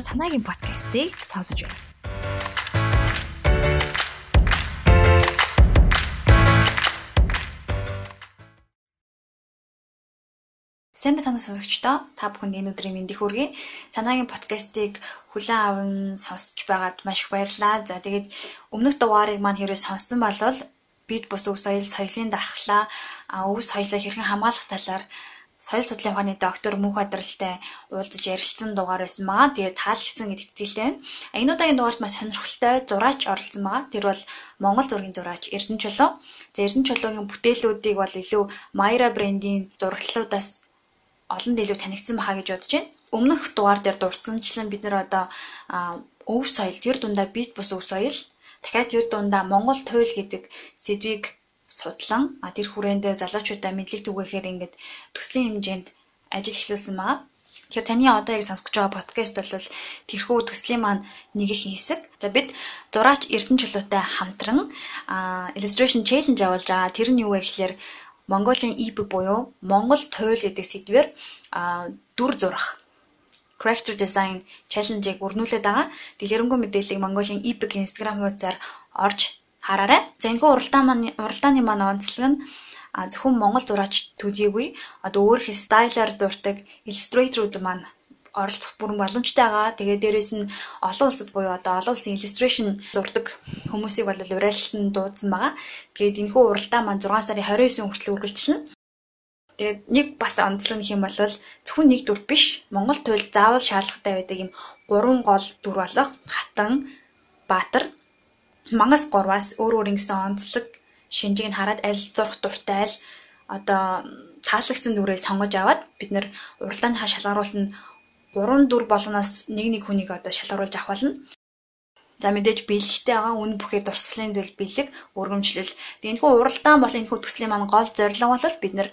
санаагийн подкастыг сонсож байна. Сайн байна сонсогчдоо та бүхэнд энэ өдрийн мэндийг хүргэе. Санаагийн подкастыг хүлээн аван сонсож байгаад маш их баярлалаа. За тэгээд өмнөх дугаарыг маань хэрвээ сонссон бол бид бус өв соёл, соёлын дархлаа, өв соёлоо хэрхэн хамгаалах талаар соёл судлалын ухааны доктор Мөнх Адралтай уулзаж ярилцсан дугаар байсан маа. Тэгээд таалагдсан гэдэгт итгэлтэй байна. Энэ удаагийн дугаарт маш сонирхолтой зураач оролцсон маа. Тэр бол Монгол зургийн зураач Эрдэнэ Чулуу. За Эрдэнэ Чулуугийн бүтээлүүдийг бол илүү Майра брендийн зураглалуудаас олонд илүү танигдсан баха гэж бодож байна. Өмнөх дугаар дээр дурдсанчлан бид нэр одоо өв соёл тэр дундаа бит бус өв соёл дахиад тэр дундаа Монгол туйл гэдэг сэдвийг судлан тэр хүрээндээ залуучуудаа мэдлэг түгээхээр ингээд төслийн хэмжээнд ажил эхлүүлсэн маа. Тэгэхээр таны одоо яг сонсож байгаа подкаст бол тэрхүү төслийн маань нэг их хэсэг. За бид зураач Эрдэнэ чулуутай хамтран illustration challenge явуулж байгаа. Тэр нь юу вэ гэхээр Монголын e-book буюу Монгол туйл гэдэг сэдвээр дүр зурах character design challenge-ыг өрнүүлээд байгаа. Дэлгэрэнгүй мэдээллийг Mongolia e-book Instagram хуудасаар орж хараарай. За энэ уралдаан маань уралдааны маань онцлог нь зөвхөн монгол зураач төдийгүй одоо өөрөх стайлаар зурдаг иллюстраторууд маань оролцох бүрэн боломжтой байгаа. Тэгээ дээрэс нь олон улсад буюу одоо олон улсын illustration зурдаг хүмүүсийг бол урайлалтанд дуудсан байгаа. Тэгээд энэхүү уралдаа маань 6 сарын 29-нд хүртэл үргэлжилнэ. Тэгээд нэг бас онцлог нь хэм бол зөвхөн нэг дүр биш. Монгол туйлд заавал шаардлагатай байдаг юм гурван гол дүр болох хатан, баатар, мангас гурваас өөр өөр ингэсэн онцлог шинжийг нь хараад аль зурх дуртай аль одоо таалагдсан дүрээ сонгож аваад бид нэр уралдааны шалгаруулалт нь гурван дүр болгоноос нэг нэг хүнийг одоо шалгаруулж авах болно. За мэдээж бэлэгтэй байгаа үн бүхий дурсгалын зүйл бэлэг өргөмжлөл. Тэгээ энэхүү уралдаан болон энэхүү төслийн маань гол зорилго бол бид нэр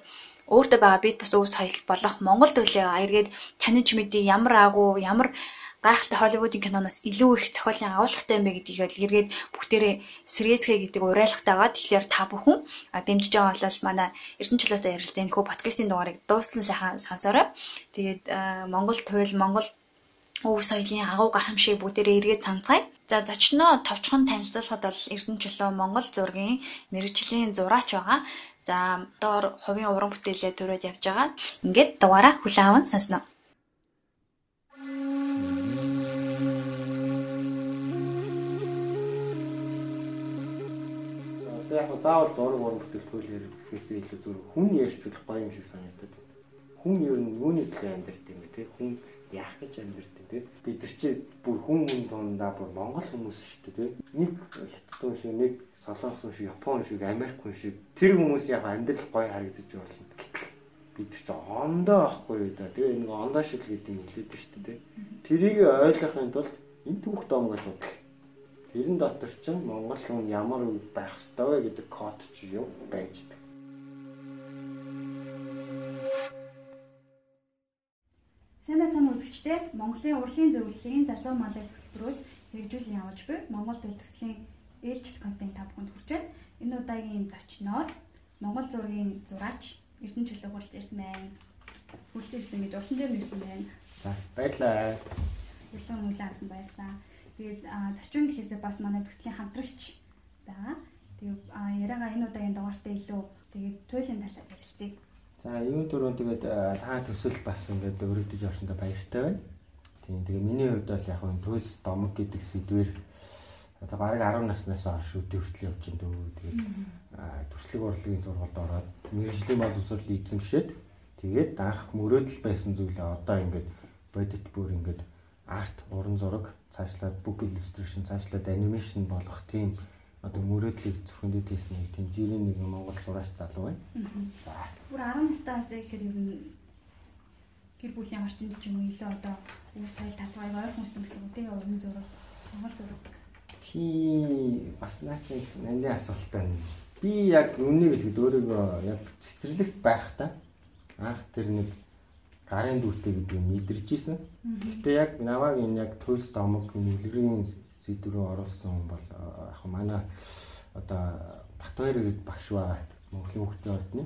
өөртөө байгаа бит бус өв соёл болох Монгол төлөө эргээд таниж мэдээ ямар агуу ямар гайхалтай Холливуудын киноноос илүү их зохиолын агуулгатай юм бэ гэдгийг л эргээд бүгдээрээ сэргээцгээ гэдэг урайлгатай байгаа. Тэгэхээр та бүхэн дэмжиж байгаа бол манай Эрдэнэ чөлөөтэй ярилцсан энэ хөө подкастын дугаарыг дуустал сайхан сонсоорой. Тэгээд Монгол туйл Монгол өв соёлын агуу гайхамшиг бүгдээрээ эргээд цамцгаая. За зочноо товчхон танилцуулахад бол Эрдэнэ чөлөө Монгол зургийн мэрэгжлийн зураач байгаа. За доор хувийн уран бүтээлээ төрөөд явж байгаа. Ингээд дугаараа хүлээн аван сонсноо. Яг заавал зураг уран бүтээлчгүй гэхээсээ илүү зүгээр хүн ярьж болох гоё юм шиг санагдаад. Хүн ер нь юуны төлөө амьдарч юм бэ те хүн яах гэж амьдарч те бид нар чи бүр хүн хүн дундаа бүр монгол хүмүүс шүү дээ те нэг хятад шиг нэг солонгос шиг япон шиг америк хүн шиг тэр хүмүүс яг амьдрал гоё харагдаж болно. Гэтэл бид ч ондоо байхгүй юу да тэгээ нэг ондоо шил гэдэг юм хэлээд шүү дээ тэрийг ойлгохын тулд энэ түүх доомгоо судлаа тэрэн дотор ч монгол хүн ямар байх ёстой вэ гэдэг код ч юу байждаг Сайн байцааны үзэгчдээ Монголын урлагийн зөвлөлийн залуу малын хөтөлбөрөөс хэрэгжүүлэн явуулж буй Монгол төл төслийн ээлжит контент та бүхэнд хүрч байна. Энэ удаагийн зочноор Монгол зургийн зураач Эрдэнэ чөлөө хүрэлцэн ирсэн байна. Хүрэлцэн ирсэн гэж урсан дээр нэрсэн байна. За баярлалаа. Хүлэн мүлэн авсан баярлалаа. Тэгээд зочин гэхээсээ бас манай төслийн хамтрагч байгаа. Тэгээд яриагаа энэ удаагийн дугаартаа илүү тэгээд туйлын талаар ярилцъя. За юу дөрөв тэгээд та төсөл бас ингээд өргөдөж явсандаа баяртай байна. Тийм тэгээ миний хувьд бол яг энэ туйлс домог гэдэг сэдвэр Одоо бараг 10 наснаас хойш өдөө хүртэл явж ин дөө. Тэгээд төрслөг урлагийн сургуульд ороод мэрэгжлийн боловсрол эзэмшээд тэгээд анх мөрөөдөл байсан зүйлээ одоо ингээд бодит бүр ингээд арт уран зураг цаашлаад book illustration цаашлаад анимашн болох тийм одоо мөрөөдлийг зөвхөндөд хийсэн нэг тийм жирийн нэг Монгол зураач залуу байна. За. Бүр 10 настаас ихээр ер нь гэр бүлийн орчинд ч юм уу илүү одоо үе соёл талбайг ойрхон хүсэн гэсэн үг тийм уран зураг Монгол зураг тий бас наач нандин асуулт байна. Би яг үнийг хэлэхэд өөрийгөө яг цэцэрлэгт байхдаа анх тэр нэг гарын дүүтэй гэдэг юм мэдэрч исэн. Гэтэ яг наваг энэ яг туйлс домог нэглэрийн сэдврөө оруулсан бол яг манай одоо Батбаяр гэдэг багш байгаа Монголын хүүхдийн ордны.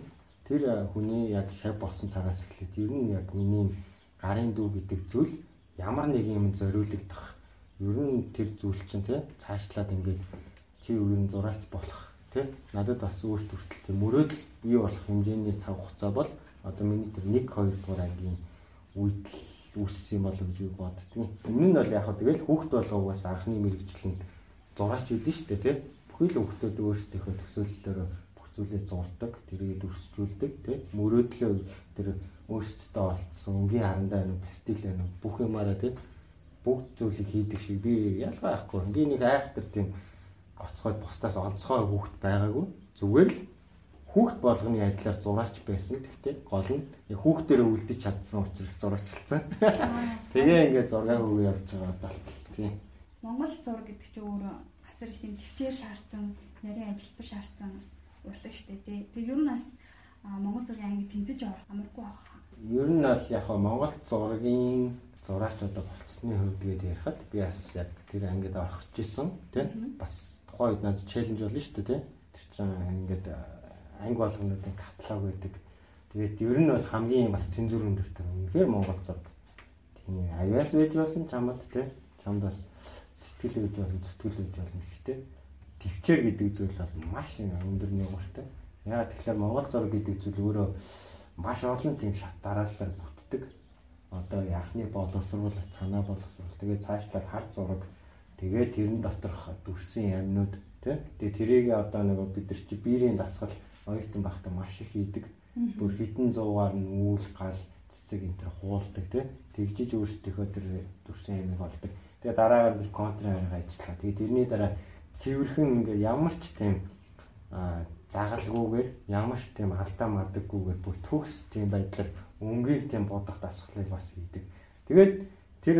Тэр хүний яг шав болсон цагаас эхлээд ер нь яг миний гарын дүү гэдэг зүйл ямар нэг юм зориулагдах. Ер нь тэр зүйл чинь тий цаашлаад ингээд чи нь зураач болох тий надад бас өөрт хүртэл тийм мөрөөдөл бий болох хэмжээний цаг хугацаа бол одоо миний тэр 1 2 дугаар ангийн үед л үүссэн юм болов гэж боддгийн. Энэ нь бол яг хөө тэгэл хүүхд болгоогоос анхны мэрэгчлэнд зураач үдэн шүү дээ тий бүхий л хүүхдүүд өөрсдийнхөө төсөөллөөр бүх зүйлээ зурдаг, тэрийг дүрсжүүлдэг тий мөрөөдлөө тэр өөрсдөө олдсон өнгийн харандаа нэг пастил байна бүх юмараа тий бүгд зүйлийг хийдэг шиг би ялгаа байхгүй. Би нэг айхтар тийм гоцгойд бусдаас онцгой хүүхд байгаагүй. Зүгээр л хүүхд болгоны адилаар зураач байсан. Гэхдээ гол нь хүүхдээр үлдэж чадсан учраас зураачлцсан. Тэгээ ингээд зураг хөвөө явж байгаа болтол тийм. Монгол зураг гэдэг чинь өөрөө асар их тийм төвчээр шаардсан, нарийн ажилбар шаардсан урлаг штэ тий. Тэгээ ер нь бас Монгол зургийн анги тэнцэж орох амаргүй байгаа. Ер нь бол яг Монгол зургийн зураач одоо болцсны хувьд ярихад би бас яг тэр ангид орох гэсэн тийм бас тухайн үед надад челленж болно дээ тий. Тэр чинь ингээд анги болгонуудын каталог байдаг. Тэгээд ер нь бол хамгийн бас цензур өндөртэй. Үнэхээр Монгол зураг. Тийм авиас байж болно чамд тий. Чамд бас сэтгэл гэж болно, зүтгэл гэж болно гэхдээ төвчээр гэдэг зүйл бол маш өндөрний ууртай. Яагаад тэгэхээр Монгол зураг гэдэг зүйл өөрөө маш олон тийм шат дараалалаар бүтдэг. Одоо яхны боловсрол, цанаа боловсрол. Тэгээд цаашлаад харц зураг Тэгээд тэрэн доторх дүрсэн ямнууд тий. Тэгээд тэрийг одоо нэг бид нар чи биерийн дасгал оюутан байхдаа маш их хийдэг. Бүр хитэн зуугаар нь үүл гал цэцэг энэ төр хуулдаг тий. Тэгжиж өөрсдийнхөө тэр дүрсэн ямыг олдог. Тэгээд дараагаар бид контраар ажиллаа. Тэгээд тэрний дараа цэвэрхэн ингээ ямар ч тийм а загалгүйгээр ямар ч тийм алдаа мадаггүйгээр бүр төгс тийм байдлаар өнгийн тийм бодох дасгалыг бас хийдэг. Тэгээд тэр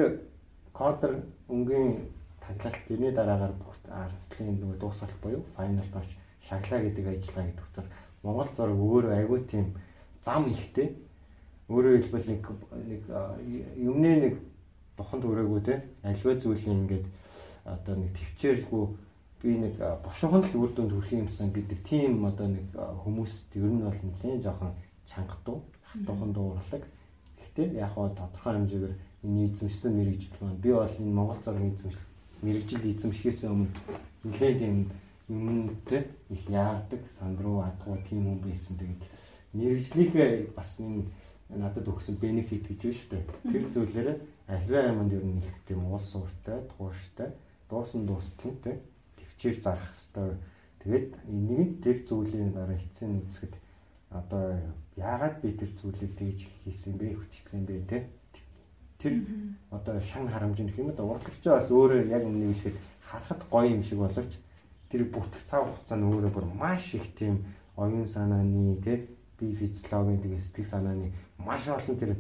контр өнгийн таглалт тэрний дараагаар бүх артлын нөгөө дуусгах буюу файналд орж шаглаа гэдэг ажиллагаа гэдэг утгаар Монгол зураг өөрөө айгүй тийм зам ихтэй. Өөрөөр хэлбэл нэг нэг юмны нэг буханд өрөөгөө те. Альва зүйлийн ингээд одоо нэг төвчээргүй би нэг бошгонд л үр дүнд хүрэх юмсан гэдэг тийм одоо нэг хүмүүст ер нь бол нэлээд жоохон чангадуу хатуухан дуурлаг. Гэхдээ яг хаа тодорхой хэмжээгээр энэ эзэмшсэн мэрэгжил маань би бол энэ Монгол зургийн эзэмшил мэрэгжил эзэмшихээс өмнө нэлээд юм юмтэй их яардаг сандруу адгуу тийм хүн байсан. Тэгээд мэрэгжлийнхээ бас энэ надад өгсөн бенефит гэж байна шүү дээ. Тэр зүйлээр альва айманд ер нь их тийм уус сууртай, тууштай, дуусан дуустал тийм төвчээр зарах хэвээр. Тэгээд энийг тэр зүйлийн дараа эцсийн үзэхэд одоо яагаад би тэр зүйлийг тэгж хийсэн бэ, хүчилсэн бэ тийм тэр одоо шан харамж гэх юм да урлагчаа бас өөрөө яг өмнө нь хэлэхэд харахад гоё юм шиг боловч тэр бүтэх цаг хугацаа нь өөрөө бүр маш их тийм оюун санааны тий би физиологийн тэгээ сэтгэл санааны маш олон тэр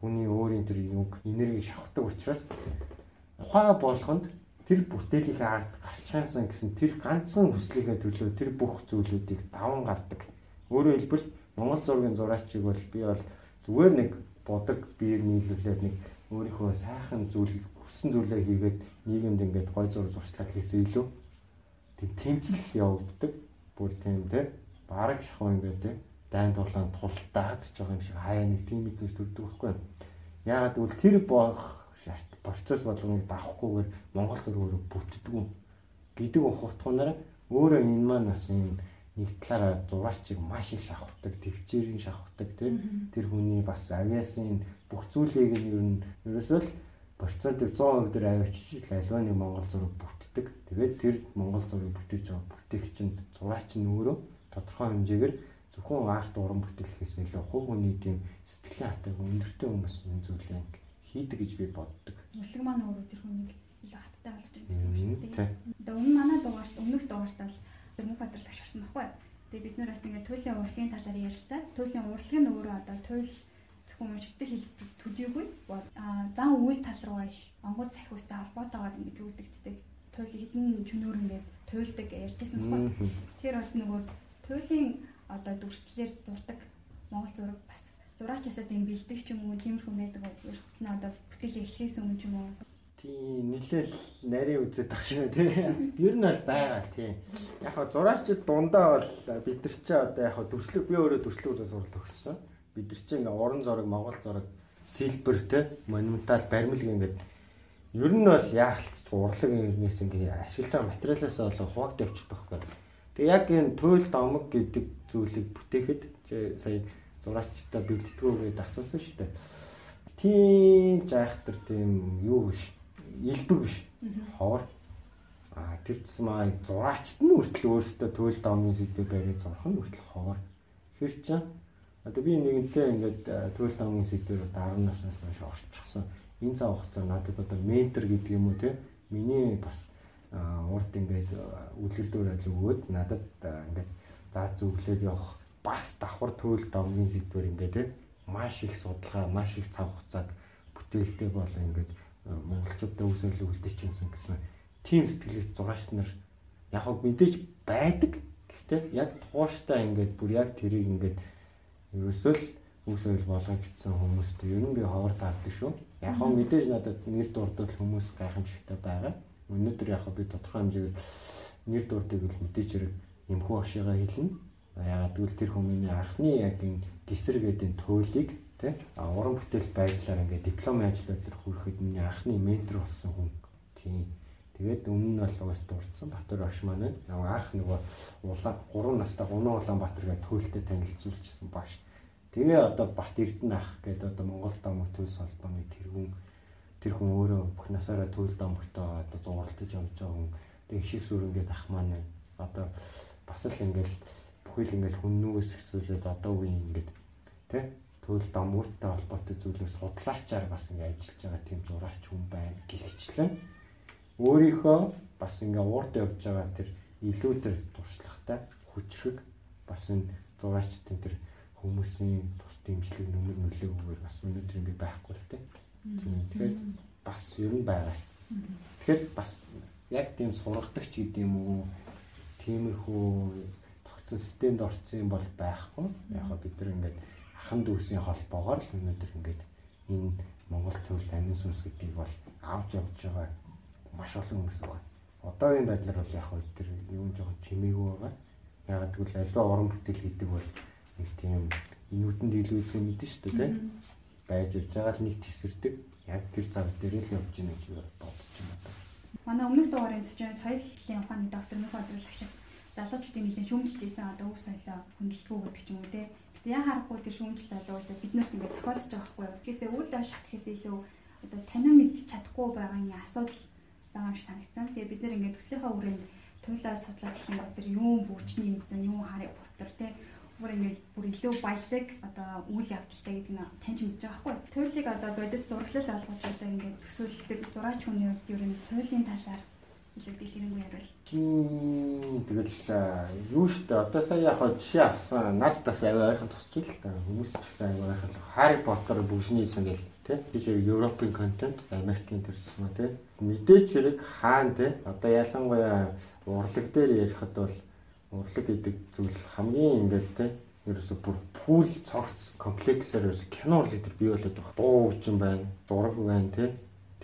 хүний өөрийн тэр юг энерги шавхдаг учраас ухаан болгонд тэр бүтээлийнхээ ард гарч чаасан гэсэн тэр ганцхан хүслийнхээ төлөө тэр бүх зүйлүүдийг даван гардаг. Өөрөөр хэлбэл Монгол зургийн зураачиг бол би бол зүгээр нэг бодог биеэр нийлүүлээд нэг өөрийнхөө сайхан зүйл хүссэн зүйлээ хийгээд нийгэмд ингээд гой зур зуршлаг хийсэн илүү тийм тэмцэл явагддаг. Бүр тийм те бараг шахуу ингээд те. Дайн дулаан тултаад ч байгаа юм шиг хаяа нэг тийм мэдээж төрдөг байхгүй яагаад гэвэл тэр бох процесс болгоныг давахгүйгээр Монгол зөргөөрөө бүтдэггүй. Гэдэг ухаатхунаар өөрөө энэ маань бас юм нэг талаараа зураачийг маш их шавхдаг, төвчээрийн шавхдаг тийм тэр хүний бас авиасын бүх зүйлийг нь ер нь ерөөсөө л процентыг 100% дээр авчиж л альва нэг Монгол зураг бүтдэг. Тэгээд тэр Монгол зургийг бүтээж байгаа бүтээгч нь зураач нь өөрөө тодорхой хэмжээгээр зөвхөн арт уран бүтээлхээс илүү хувь хүний тийм сэтгэлийн хатаг өндөртэй хүмүүс энэ зүйлийг хийдэг гэж би боддог. Улаг маань өөрөө тэр хүнийг илүү хаттай болж байгаа гэсэн үг шүү дээ. Одоо өмнө манай дугаарт өмнөх дугаарт бол мөнх бадрлагч орсон байхгүй. Тэгээ бид нараас ингээд туйлын урлагийн талаар ярилцаад туйлын урлаг нь өөрөө одоо туйл зөвхөн шигтэй хэлбэр төдийгүй зан үйл тал руугаа их онгод сахиустай холбоотойгоор ингэж үйлдэгддэг. Туйлын хідэн чөнөөр ингээд туйлдаг ярьжсэн байхгүй. Тэр бас нөгөө туйлын одоо дүрслэлээр зурдаг монгол зураг бас зураачаасаа тийм бэлдэх ч юм уу тиймэрхүү байдаг. Ерөнхийд нь одоо бүтээл эхлэхээс өмнө ч юм уу Тийм нэлээл нарийн үзээд тах шиг тий. Ер нь бол байгаа тий. Яг хаа зураачд дундаа бол бид нар чи одоо яг хаа дүрслэг би өөрөө дүрслэгүүдээ сурлаа өгсөн. Бид нар чи ингээ уран зураг, монгол зураг, сэлбэр тий, монументал баримлаг ингээд ер нь бол яалтч урлаг юмнээс ингээ ашиглаж байгаа материалаас болоо хуваагдж явчихдаг байхгүй. Тэгээ яг энэ туйл домог гэдэг зүйлийг бүтээхэд сая зураачтай бэлддэггүй гэдээ асуусан шүү дээ. Тийм жаахтар тийм юу биш. Илбэг биш. Ховор. А тэр цэсмаа зураачт нь хүртэл өөртөө туйл домын зүйдээ барьж зурх нь хүртэл ховор. Тэр чинь одоо би нэгэнтээ ингээд туйл домын зүйдээр 10 наснаас хойш орчихсон энэ цаг хугацаа надад одоо ментор гэдэг юм уу те миний бас урд ингээд үлгэрдүүр ажил өгөөд надад ингээд заа зүглээд явах бас давхар төл домгийн сэдвэр ингээд те маш их судалгаа маш их цаг хугацааг бүтээлтэй бол ингээд монголчуудаа үсэл үлдээчихсэн гэсэн тийм сэтгэлийг зураач нар яг мэдээж байдаг. Гэхдээ яг тууштай ингээд бүр яг тэрийг ингээд ерөөсөө л үсэл болгох гэсэн хүмүүст ер нь би ховор таардаг шүү Яг хөө мэдээж надад нэр дурдвал хүмүүс гайхамшигтай байгаа. Өнөөдөр яг би тодорхой хэмжээгээр нэр дурдыг л мэдээж хэрэг нэмхүү ашигаа хэлнэ. Ягаад гэвэл тэр хүмүүний анхны яг энэ гисэр гэдэг туйлыг тий уран бүтээл байдлаар ингээд диплом ажлаар хүрэхэд миний анхны ментор болсон хүн. Тийм. Тэгээд өмнө нь бол угаас дурдсан Батөр Ош маань нөгөө анх нөгөө улаан 3 настай Гунаа Улаанбаатар гэдэг туйлтай танилцуулчихсан бааш. Тэгээ одоо Бат Эрдэнэ ах гэдэг одоо Монгол домог төлс холбооны тэргүүн тэр хүн өөрөө бүх насаараа төлс домогтой одоо зурлаж явж байгаа хүн. Тэгээ их шиг сүрэнгээд ах маань одоо бас л ингээл бүхэл ингээл хүннүүгээс ихсүүлээд одоо үеийн ингээд тэ төлс домгуудтай холбоотой зүйлийг судлаачаар бас ингээд ажиллаж байгаа тийм зураач хүн байна гихчлэн өөрийнхөө бас ингээ уурд явж байгаа тэр илүү тэр туршлагатай хүчрэг бас энэ зураачдын тэр хүмүүсийн тус дэмжлэг нөмөр нөлөөгөөр бас өнөөдөр ингэ байхгүй л тийм. Тэгэхээр бас ер нь байгаа. Тэгэхээр бас яг тийм сургадагч гэдэг юм уу тиймэрхүү тогтсон системд орсон юм бол байхгүй. Яг бид нар ингээд ахан дүүсийн холбоогоор л өнөөдөр ингээд энэ Монгол төвл амин сүнс гэдгийг бол авч явж байгаа маш олон хүмүүс байна. Одоогийн байдлаар бол яг хөө тэр юм жоохон чимээгүй байгаа. Яг тэгвэл альва уран бүтээл гэдэг бол нэг тийм энүүтэнд илүүлэх юм мэдэн шүү дээ тийм байж явж байгаа л нэг тесэрдэг яг тэр зав дээр л явж байна гэж бодож байна. Манай өмнөх дугаарын зочин соёлын ухааны доктор Мөнх бодруулагчаас залуучуудын нэлээд шүүмжлэжсэн одоо үе соёлоо хөндлөлтгүй гэдэг ч юм уу те. Гэтэ яа харахгүй тэр шүүмжлэл болоосоо бид нарт ингээд тохиолдож байгаа байхгүй юу. Тэгэхээсээ үйл ашиг гэхээс илүү одоо танин мэдж чадахгүй байгаа юм асуудал байгаа юм шиг санагдсан. Тэгээ бид нэр ингээд төслийнхаа үрээнд туйлаа судлаад юм тэр юм бүчний мэдэн юм харыг бутар те бүр ингээд бүр илүү баялаг одоо үйл явдалтай гэдэг нь таньж мэдж байгаа байхгүй. Туйлыг одоо бодит зураглал олгож одоо ингээд төсөөлдөг зураач хүний хувьд ер нь туйлын талаар илүү дэлгэрэнгүй ярил. Тэгэл юу штэ одоо сая яг жишээ авсан надаас аваа ойрхон тусч ил та. Хүмүүс ч гэсэн аваа ойрхон Harry Potter бүгшний сан гэл тий тийш Европын контент Америкийн төрсөн тий мэдээч хэрэг хаан тий одоо ялангуяа урлаг дээр ярихад бол урлаг гэдэг зүйл хамгийн ингээд те ерөөсө бүр пул цогц комплексээр ерөөсө кино урлаг төр бий болоод байгаа. Дуу хүчин байна, зураг байна те.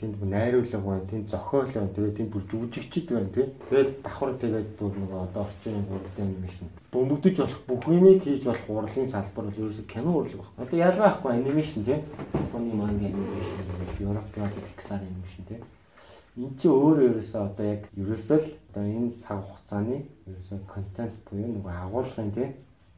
Тэнд бүр найруулга байна, тэнд зохиол байна, тэгээд тэнд бүр жүжигчд байна те. Тэгээд давхар тэгээд бүр нэг одоо орчин урлагийн анимашн. Бөмбөгдөж болох бүх юмыг хийж болох урлагийн салбар бол ерөөсө кино урлаг байна. Одоо ялгаа байхгүй анимашн те. Японы манга анимашн, Европын Pixar анимашн те Энд чи өөрөө ерөөсөө одоо яг ерөөсөө л одоо энэ цаг хугацааны ерөөсөө контент буюу нэг агуулгын тийм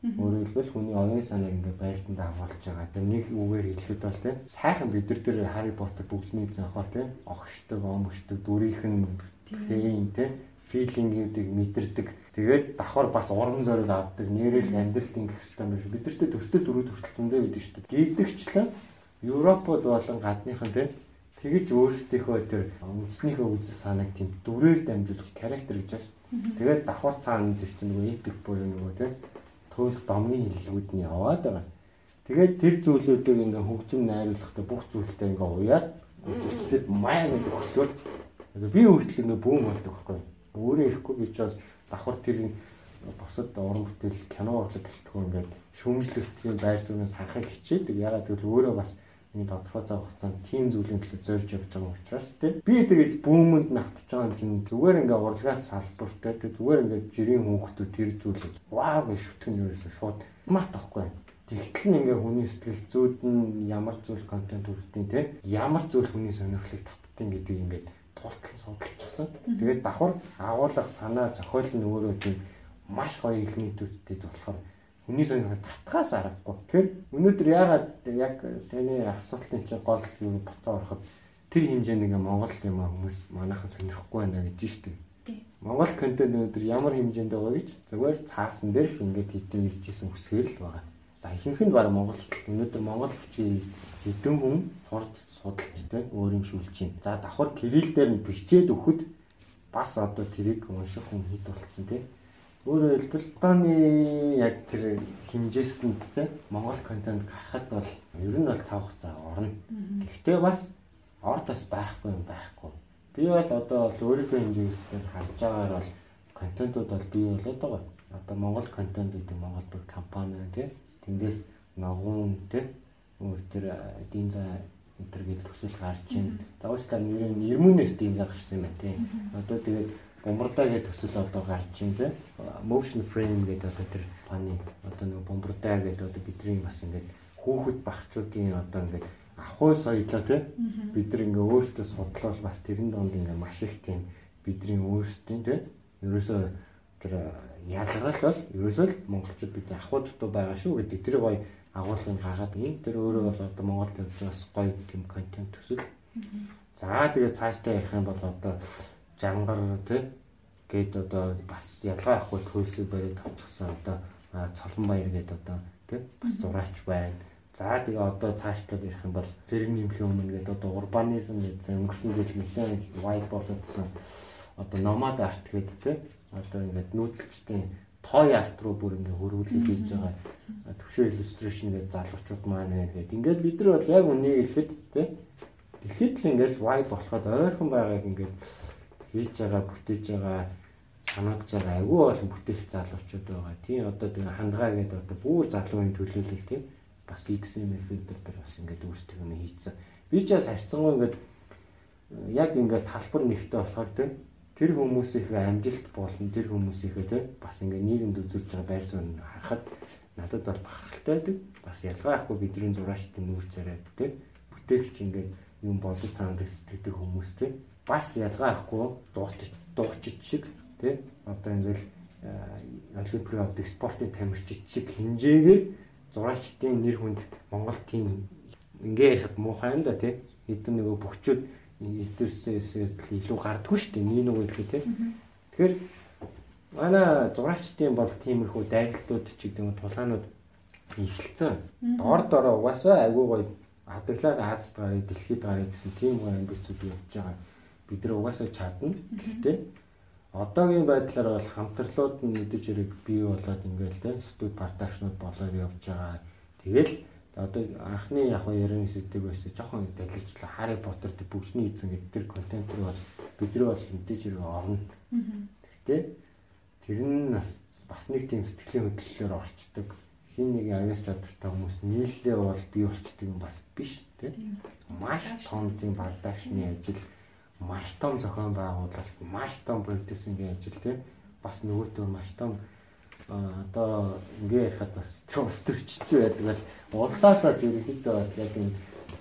өөрөөр хэлбэл хүний оюун санааг ингээ байлданд агуулж байгаа. Одоо нэг үгээр хэлэхэд бол тийм сайхан бид нар тэр Harry Potter бүгдний занхаар тийм огшдог, омгшдог, дүрийнх нь фэн тийм филингүүдийг мэдэрдэг. Тэгээд давхар бас урам зориг авдаг, нэрэл амьдралд ингэх хэрэгтэй юм шиг. Бид нарт төсөл төрүүд хүртэл зөндөө байдаг шүү дээ. Гидэгчлэн Европод болон гадныхан тийм тэгэж өөрсдийнхөө тэр үндснийхөө үзэл санааг тийм дүрээр дамжуулах характер гэж байна. Тэгээд давхар цаана тэр чинь нөгөө эпик буюу нөгөө тийм төөс домны хэллэгүүд нь яваад байгаа. Тэгээд тэр зүйлүүдийг ингээ хөгжим найруулахдаа бүх зүйлтэй ингээ уяад үзэгчдэд маяг гэдэг өглөөр би өөртөл ингээ бүүн болдог байхгүй. Өөрөө ирэхгүй ч бас давхар тэр босод уран бүтээл кино урлаг гэлтгөө ингээд шүүмжлэгчийн байр суурийг санахыг хичээдэг. Ягаад гэвэл өөрөө бас энэ тодорхой цаг хугацаанд тийм зүйлийн төлөө зорж явж байгаа учраас тийм би тэгэж бүүмэнд навтж байгаа юм чинь зүгээр ингээ урлагаас салбартай тийм зүгээр ингээ жирийн хүүхдүүд тэр зүйлийг вау гэж шүтгэн ерөөсөө шууд мат тахгүй Тэгтэл нь ингээ хүний сэтгэл зүйд нь ямар зүйл контент хүртیں۔ тийм ямар зүйл хүний сонирхлыг маркетинг гэдэг ингээд тултал судалчихсан. Тэгээд давхар агуулга санаа зохиол нь өөрөө тийм маш гоё элементүүдтэй болохоор хүний сонирхол татгаас аргагүй. Тэгэхээр өнөөдөр яагаад яг саний асуултын чинь гол юу бацаа ороход тэр хэмжээнд ингээ Монгол юм хүмүүс манайхан сонирхгүй байна гэж штеп. Монгол контент өнөөдөр ямар хэмжээнд байгаа гэж зүгээр цаасан дээр ингээд хэдэн иржсэн үсгээр л байгаа. За ихэнх нь баг Монгол өнөөдөр Монгол хүчийн хэдэн хүн сурч судалж тэ өөр юм шүлж байна. За давхар кирилл дээр нь бичээд өгөхөд бас одоо тэрийг унших хүн хэд болцсон тэ. Өөрөөр хэлбэл одооны яг тэр хэмжээсэнд тэ Монгол контент гарахад бол ер нь бол цаавах цаа орно. Гэхдээ бас орд бас байхгүй юм байхгүй. Би бол одоо өөрийнхөө хэмжээгээр харж байгаагаар бол контентууд бол бий болоод байгаа. Одоо Монгол контент гэдэг Монгол бүр компани тий. Тэндээс ногуун тий өөр төр эдийн зай энтер гэдэг төсөл гарч байна. Дагуултаа нэрээ нэрмүнээс эдийн зай гарсан юм байна тий. Одоо тэгээд бомбардаа гэдэг төсөл одоо гарч байна тий. Motion frame гэдэг одоо тэр паны одоо нэг бомбардаа гэдэг одоо бидний бас ингээд хүүхэд багчуудын одоо ингээд ахуй соёлоо тий бид нар ингээ өөрсдөө судлал бас тэрэн донд ингээ маш их тийм бидний өөрсдийн тий ерөөсөө тэр ялгарл бол ерөөсөө л монголчууд бидний ахуй дутуу байгаа шүү гэдэг. Тэр гоё агуулгыг гаргаад ийм тэр өөрөө бол одоо Монголд явж бас гоё тийм контент төсөл. За тэгээ цаашдаа ярих юм бол одоо жангар тий? Гээд одоо бас ялгаа ахгүй төлсөг бариад тавьчихсан одоо цолон баяр гэдэг одоо тий? Бас зураач байна. За тэгээ одоо цаашдаа ярих юм бол зэрэг нэмэх өмнө гэдэг одоо урбанизм гэсэн өнгөрсөн жил нэлээд вайп болоодсон одоо номад арт гэдэг тийм одоо ингээд нүүдэлчдийн той арт руу бүр ингээд хөрвүүлэх хийж байгаа. Төвшөө иллюстрашн гэдэг залуучууд маань гэдэг. Ингээд бид нар бол яг үнийг хэлэхэд тийм тэгэхэд л ингээд вайп болоход ойрхон байгааг ингээд хийж байгаа бүтээж байгаа санагдж байгаа айгүй олон бүтээл залуучууд байгаа. Тийм одоо тэгээ хандгаа гэдэг одоо бүр залуугийн төлөөлөл тийм бас XML фильтр дээр бас ингээд өөрсдөө юм хийцэн. Би ч бас харьцангуй ингээд яг ингээд талбар нэгтэй болохоор тэр хүмүүсийнхээ амжилт болон тэр хүмүүсийнхээ те бас ингээд нийгэмд үзүүлж байгаа байр суурь харахад надад бол бахархалтай байдаг. Бас ялгаа ахгүй бидний зураачдын нүүр царайд те бүтээгч ингээд юм бодож цаанд сэтгэдэг хүмүүс те бас ялгаа ахгүй дуулч дуучид шиг те одоо ингээд олимпиад спортын тамирчид шиг хинжээгээр зураачдын нэр хүнд Монгол тийм ингээ ярихад муухай юм да тий. Хэдэн нөгөө бөхчүүд эдгээрсээс илүү гардггүй шүү дээ. Нэг нөгөө хэлээ тий. Тэгэхээр манай зураачдын бол тиймэрхүү дайралтууд ч гэдэг нь тулаанууд ихэлцэн. Дор дороо угаасаа айгүй гоё адаглаад Азад гарыг дэлхийд гарыг гэсэн тийм гоё амбицууд явж байгаа. Бид нар угаасаа чадна. Гэхдээ одоогийн байдлаар бол хамтарлууд нь мэдээж хэрэг бий болоод ингээл тэ студ парташнууд болоод явж байгаа. Тэгэл одоо анхны яг ярин сэдэг байсан жоохон далилчлаа Хари Поттер тэр бүгдний эзэн гэдэг тэр контент руу бол бидний бол мэдээж хэрэг орно. Гэхдээ тэр нь бас нэг тийм сэтгэлийн хөдлөлөөр орчдөг. Хин нэг авиас чадвартай хүмүүс нийллээ бол бий болчдөг юм бас биш тийм. Маш том тийм бардагшны ажил маш том зохион байгуулалт, маш том продюсингийн ажил тийм. Бас нөгөөтөө маш том одоо ингээ ярихад бас бас төрчж байдаг. Бол улсаасаа ерөнхийдөө яг энэ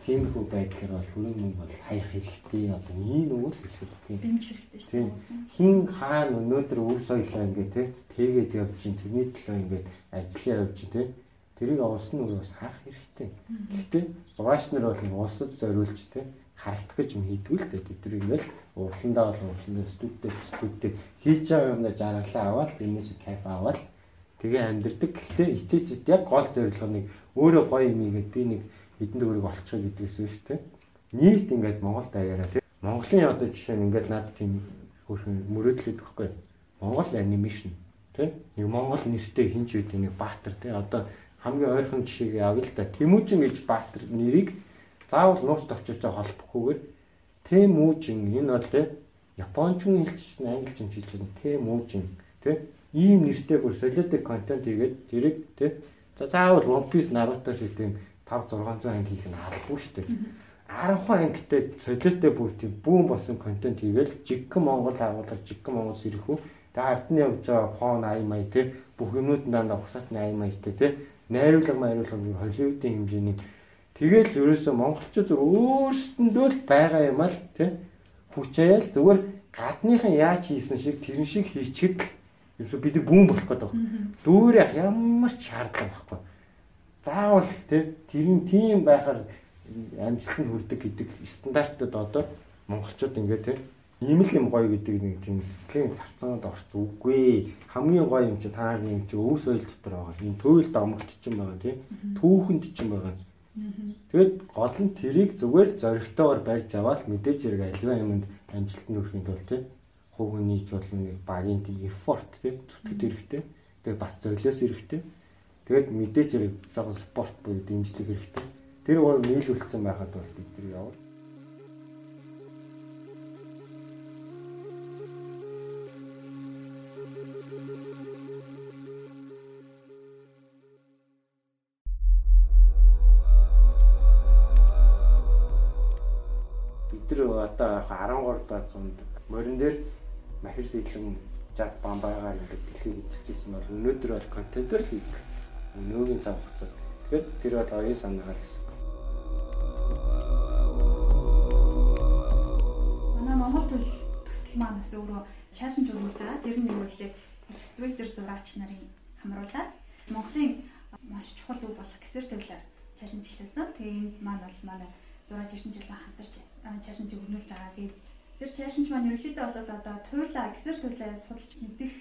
тиймэрхүү байдлаар бол хүрэн мөнгө бол хаях хэрэгтэй. Одоо ийм хэлэхэд тийм. Дэмж хэрэгтэй шүү дээ. Хин хаана өнөөдөр үр соёлоо ингээ тий тэгээд явж чинь тэрний төлөө ингээ ажиллаа явж чинь тий тэрийг олсон нь бас харах хэрэгтэй. Гэхдээ зураач нар бол улсад зориулж тий харагдах гэж хийдгүү л дээ. Тэд ингээл уралдаа бол уралдаа студид студид хийж байгаа юмдаа жаргалаа аваад тэрнээс кайф аваад тэгээ амьдэрдэг. Гэхдээ эцээчэд яг гол зорилго нэг өөрөө гоё юм ийгээд би нэг хэдэн төгрөг олчихо гэдгээс биш те. Нийт ингээд Монгол даяараа те. Монголын одоо жишээ нь ингээд над тийм хөрхөн мөрөөдлөд өгөхгүй. Монгол анимашн те. Нэг Монгол нэртэй хинч үүд нэг баатар те. Одоо хамгийн ойрхон жишээг авъя л да. Тэмүүжин гэж баатар нэрийг заавал нууц товчортой холбохгүйгээр тэм үүжин энэ бол те япончин хэлч англич хэлж байгаа тэм үүжин те ийм нэртэй бүр солиотой контент хийгээд тэрийг те за заавал One Piece Naruto шиг тийм 5 600 анги хийх нь албагүй шүү дээ. 10 ангитай солиотой бүр тийм бүүн болсон контент хийгээл жигхэн Монгол агуулга жигхэн Монгол сэрхүү тэгээ ардны явж байгаа фон ая май те бүх юмнууд дандаа ухсаатны ая майтай те найруулга майруулга холливуудын хэмжээний Тэгэл ерөөсөө монголчууд өөрсдөндөө л байгаа юм аа л тий. хүчээл зүгээр гадныхан яаж хийсэн шиг тэрэн шиг хийчихэд ерөөсө бид бүүн болох гэдэг. Дүүрэх ямар ч шаардлага байхгүй. Заавал тийм тийм байхаар амжилтанд хүрдэг гэдэг стандартад одоо монголчууд ингээд тийм ийм л юм гоё гэдэг нэг тийм сэтгэлийн зарцаанд орч үгүй. Хамгийн гоё юм чи таар юм чи өвс ойл дотор байгаа. Энэ төөлд омогт ч юм байгаа тийм. Түүхэнд ч юм байгаа. Тэгэд гол нь тэрийг зүгээр зоригтойгоор барьж аваад мэдээж хэрэг альва юмд амжилтанд хүрэхин тулд тийм хувь хүний ч болно нэг багийн effort тийм зүтгэд хэрэгтэй. Тэгээд бас золиос хэрэгтэй. Тэгээд мэдээж хэрэг жоохон спорт буюу дэмжлэг хэрэгтэй. Тэр гол нийлүүлсэн байхад бол бид нар яваа. Одоо 13 дахь зуунд морин дээр махир сэтлэн жад бамбайгаар ингээд дэлхийг эзэжсэн бол өнөөдөр бол контентер л хийх. Өнөөгийн цаг хугацаанд. Тэгэхээр тэр бол оюун санаагаар гэсэн. Манай Монгол төл төсөл маань бас өөрөө чаленж өгүүлж байгаа. Тэр нь юу гэхээр иллюстратор зураач нарын хамруулаад Монголын маш чухал үг болох гэсэр төлөөр чаленж хэлсэн. Тэгээ энэ маань бол манай зураач 9 жилийн хамтарч чаленжийг өрнүүлж байгаа. Тэгээд тэр чаленж маань ерөнхийдөө бол одоо туйлаа гисэр туйлаа судалж мэдэх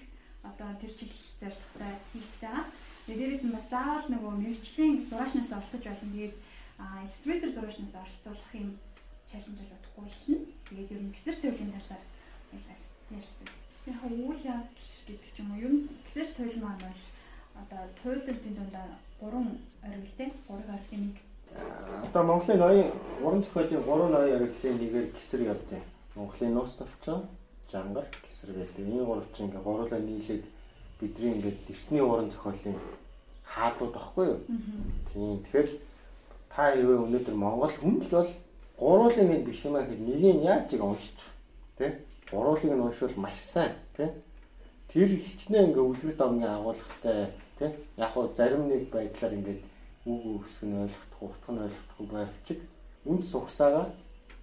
одоо тэр чиглэл зорилготой хийгдэж байгаа. Тэгээд дээрэс нь бас заавал нөгөө мэрэгчлийн зураачнаас оролцож болно. Тэгээд иллюстратор зураачнаас оролцуулах юм чаленж бол утгагүй болчихно. Тэгээд ер нь гисэр туйлын талаар бас ярилцсан. Яг үйл явдал гэдэг ч юм уу ер нь гисэр туйл маань бол одоо туйлуудын дундаа 3 оргилтэй 3 оргилын нэг Одоо Монголын ноён уран зохиолын 3 ноён яригдлын нэгээр гисэр явдیں۔ Монголын нуус товчон, жангар, гисэр гэдэг. Энэ гурав чинь ингээ гурлаа нийлээд бидний ингээд эртний уран зохиолын хаадууд багхгүй юу? Тийм. Тэгэхээр та ивэ өнөөдөр Монгол хүн л бол гуруулын нэг биш юм аа гэхэд нэгийг яаж чиг уншиж тий? Гуруулыг нь уншвал маш сайн тий? Тэр хичнээн ингээ үлгэр домгийн агуулгатай тий? Яг хуу зарим нэг байдлаар ингээд үг үсг нь ойлгохгүй, утга нь ойлгохгүй байвчиг үнд сухсаага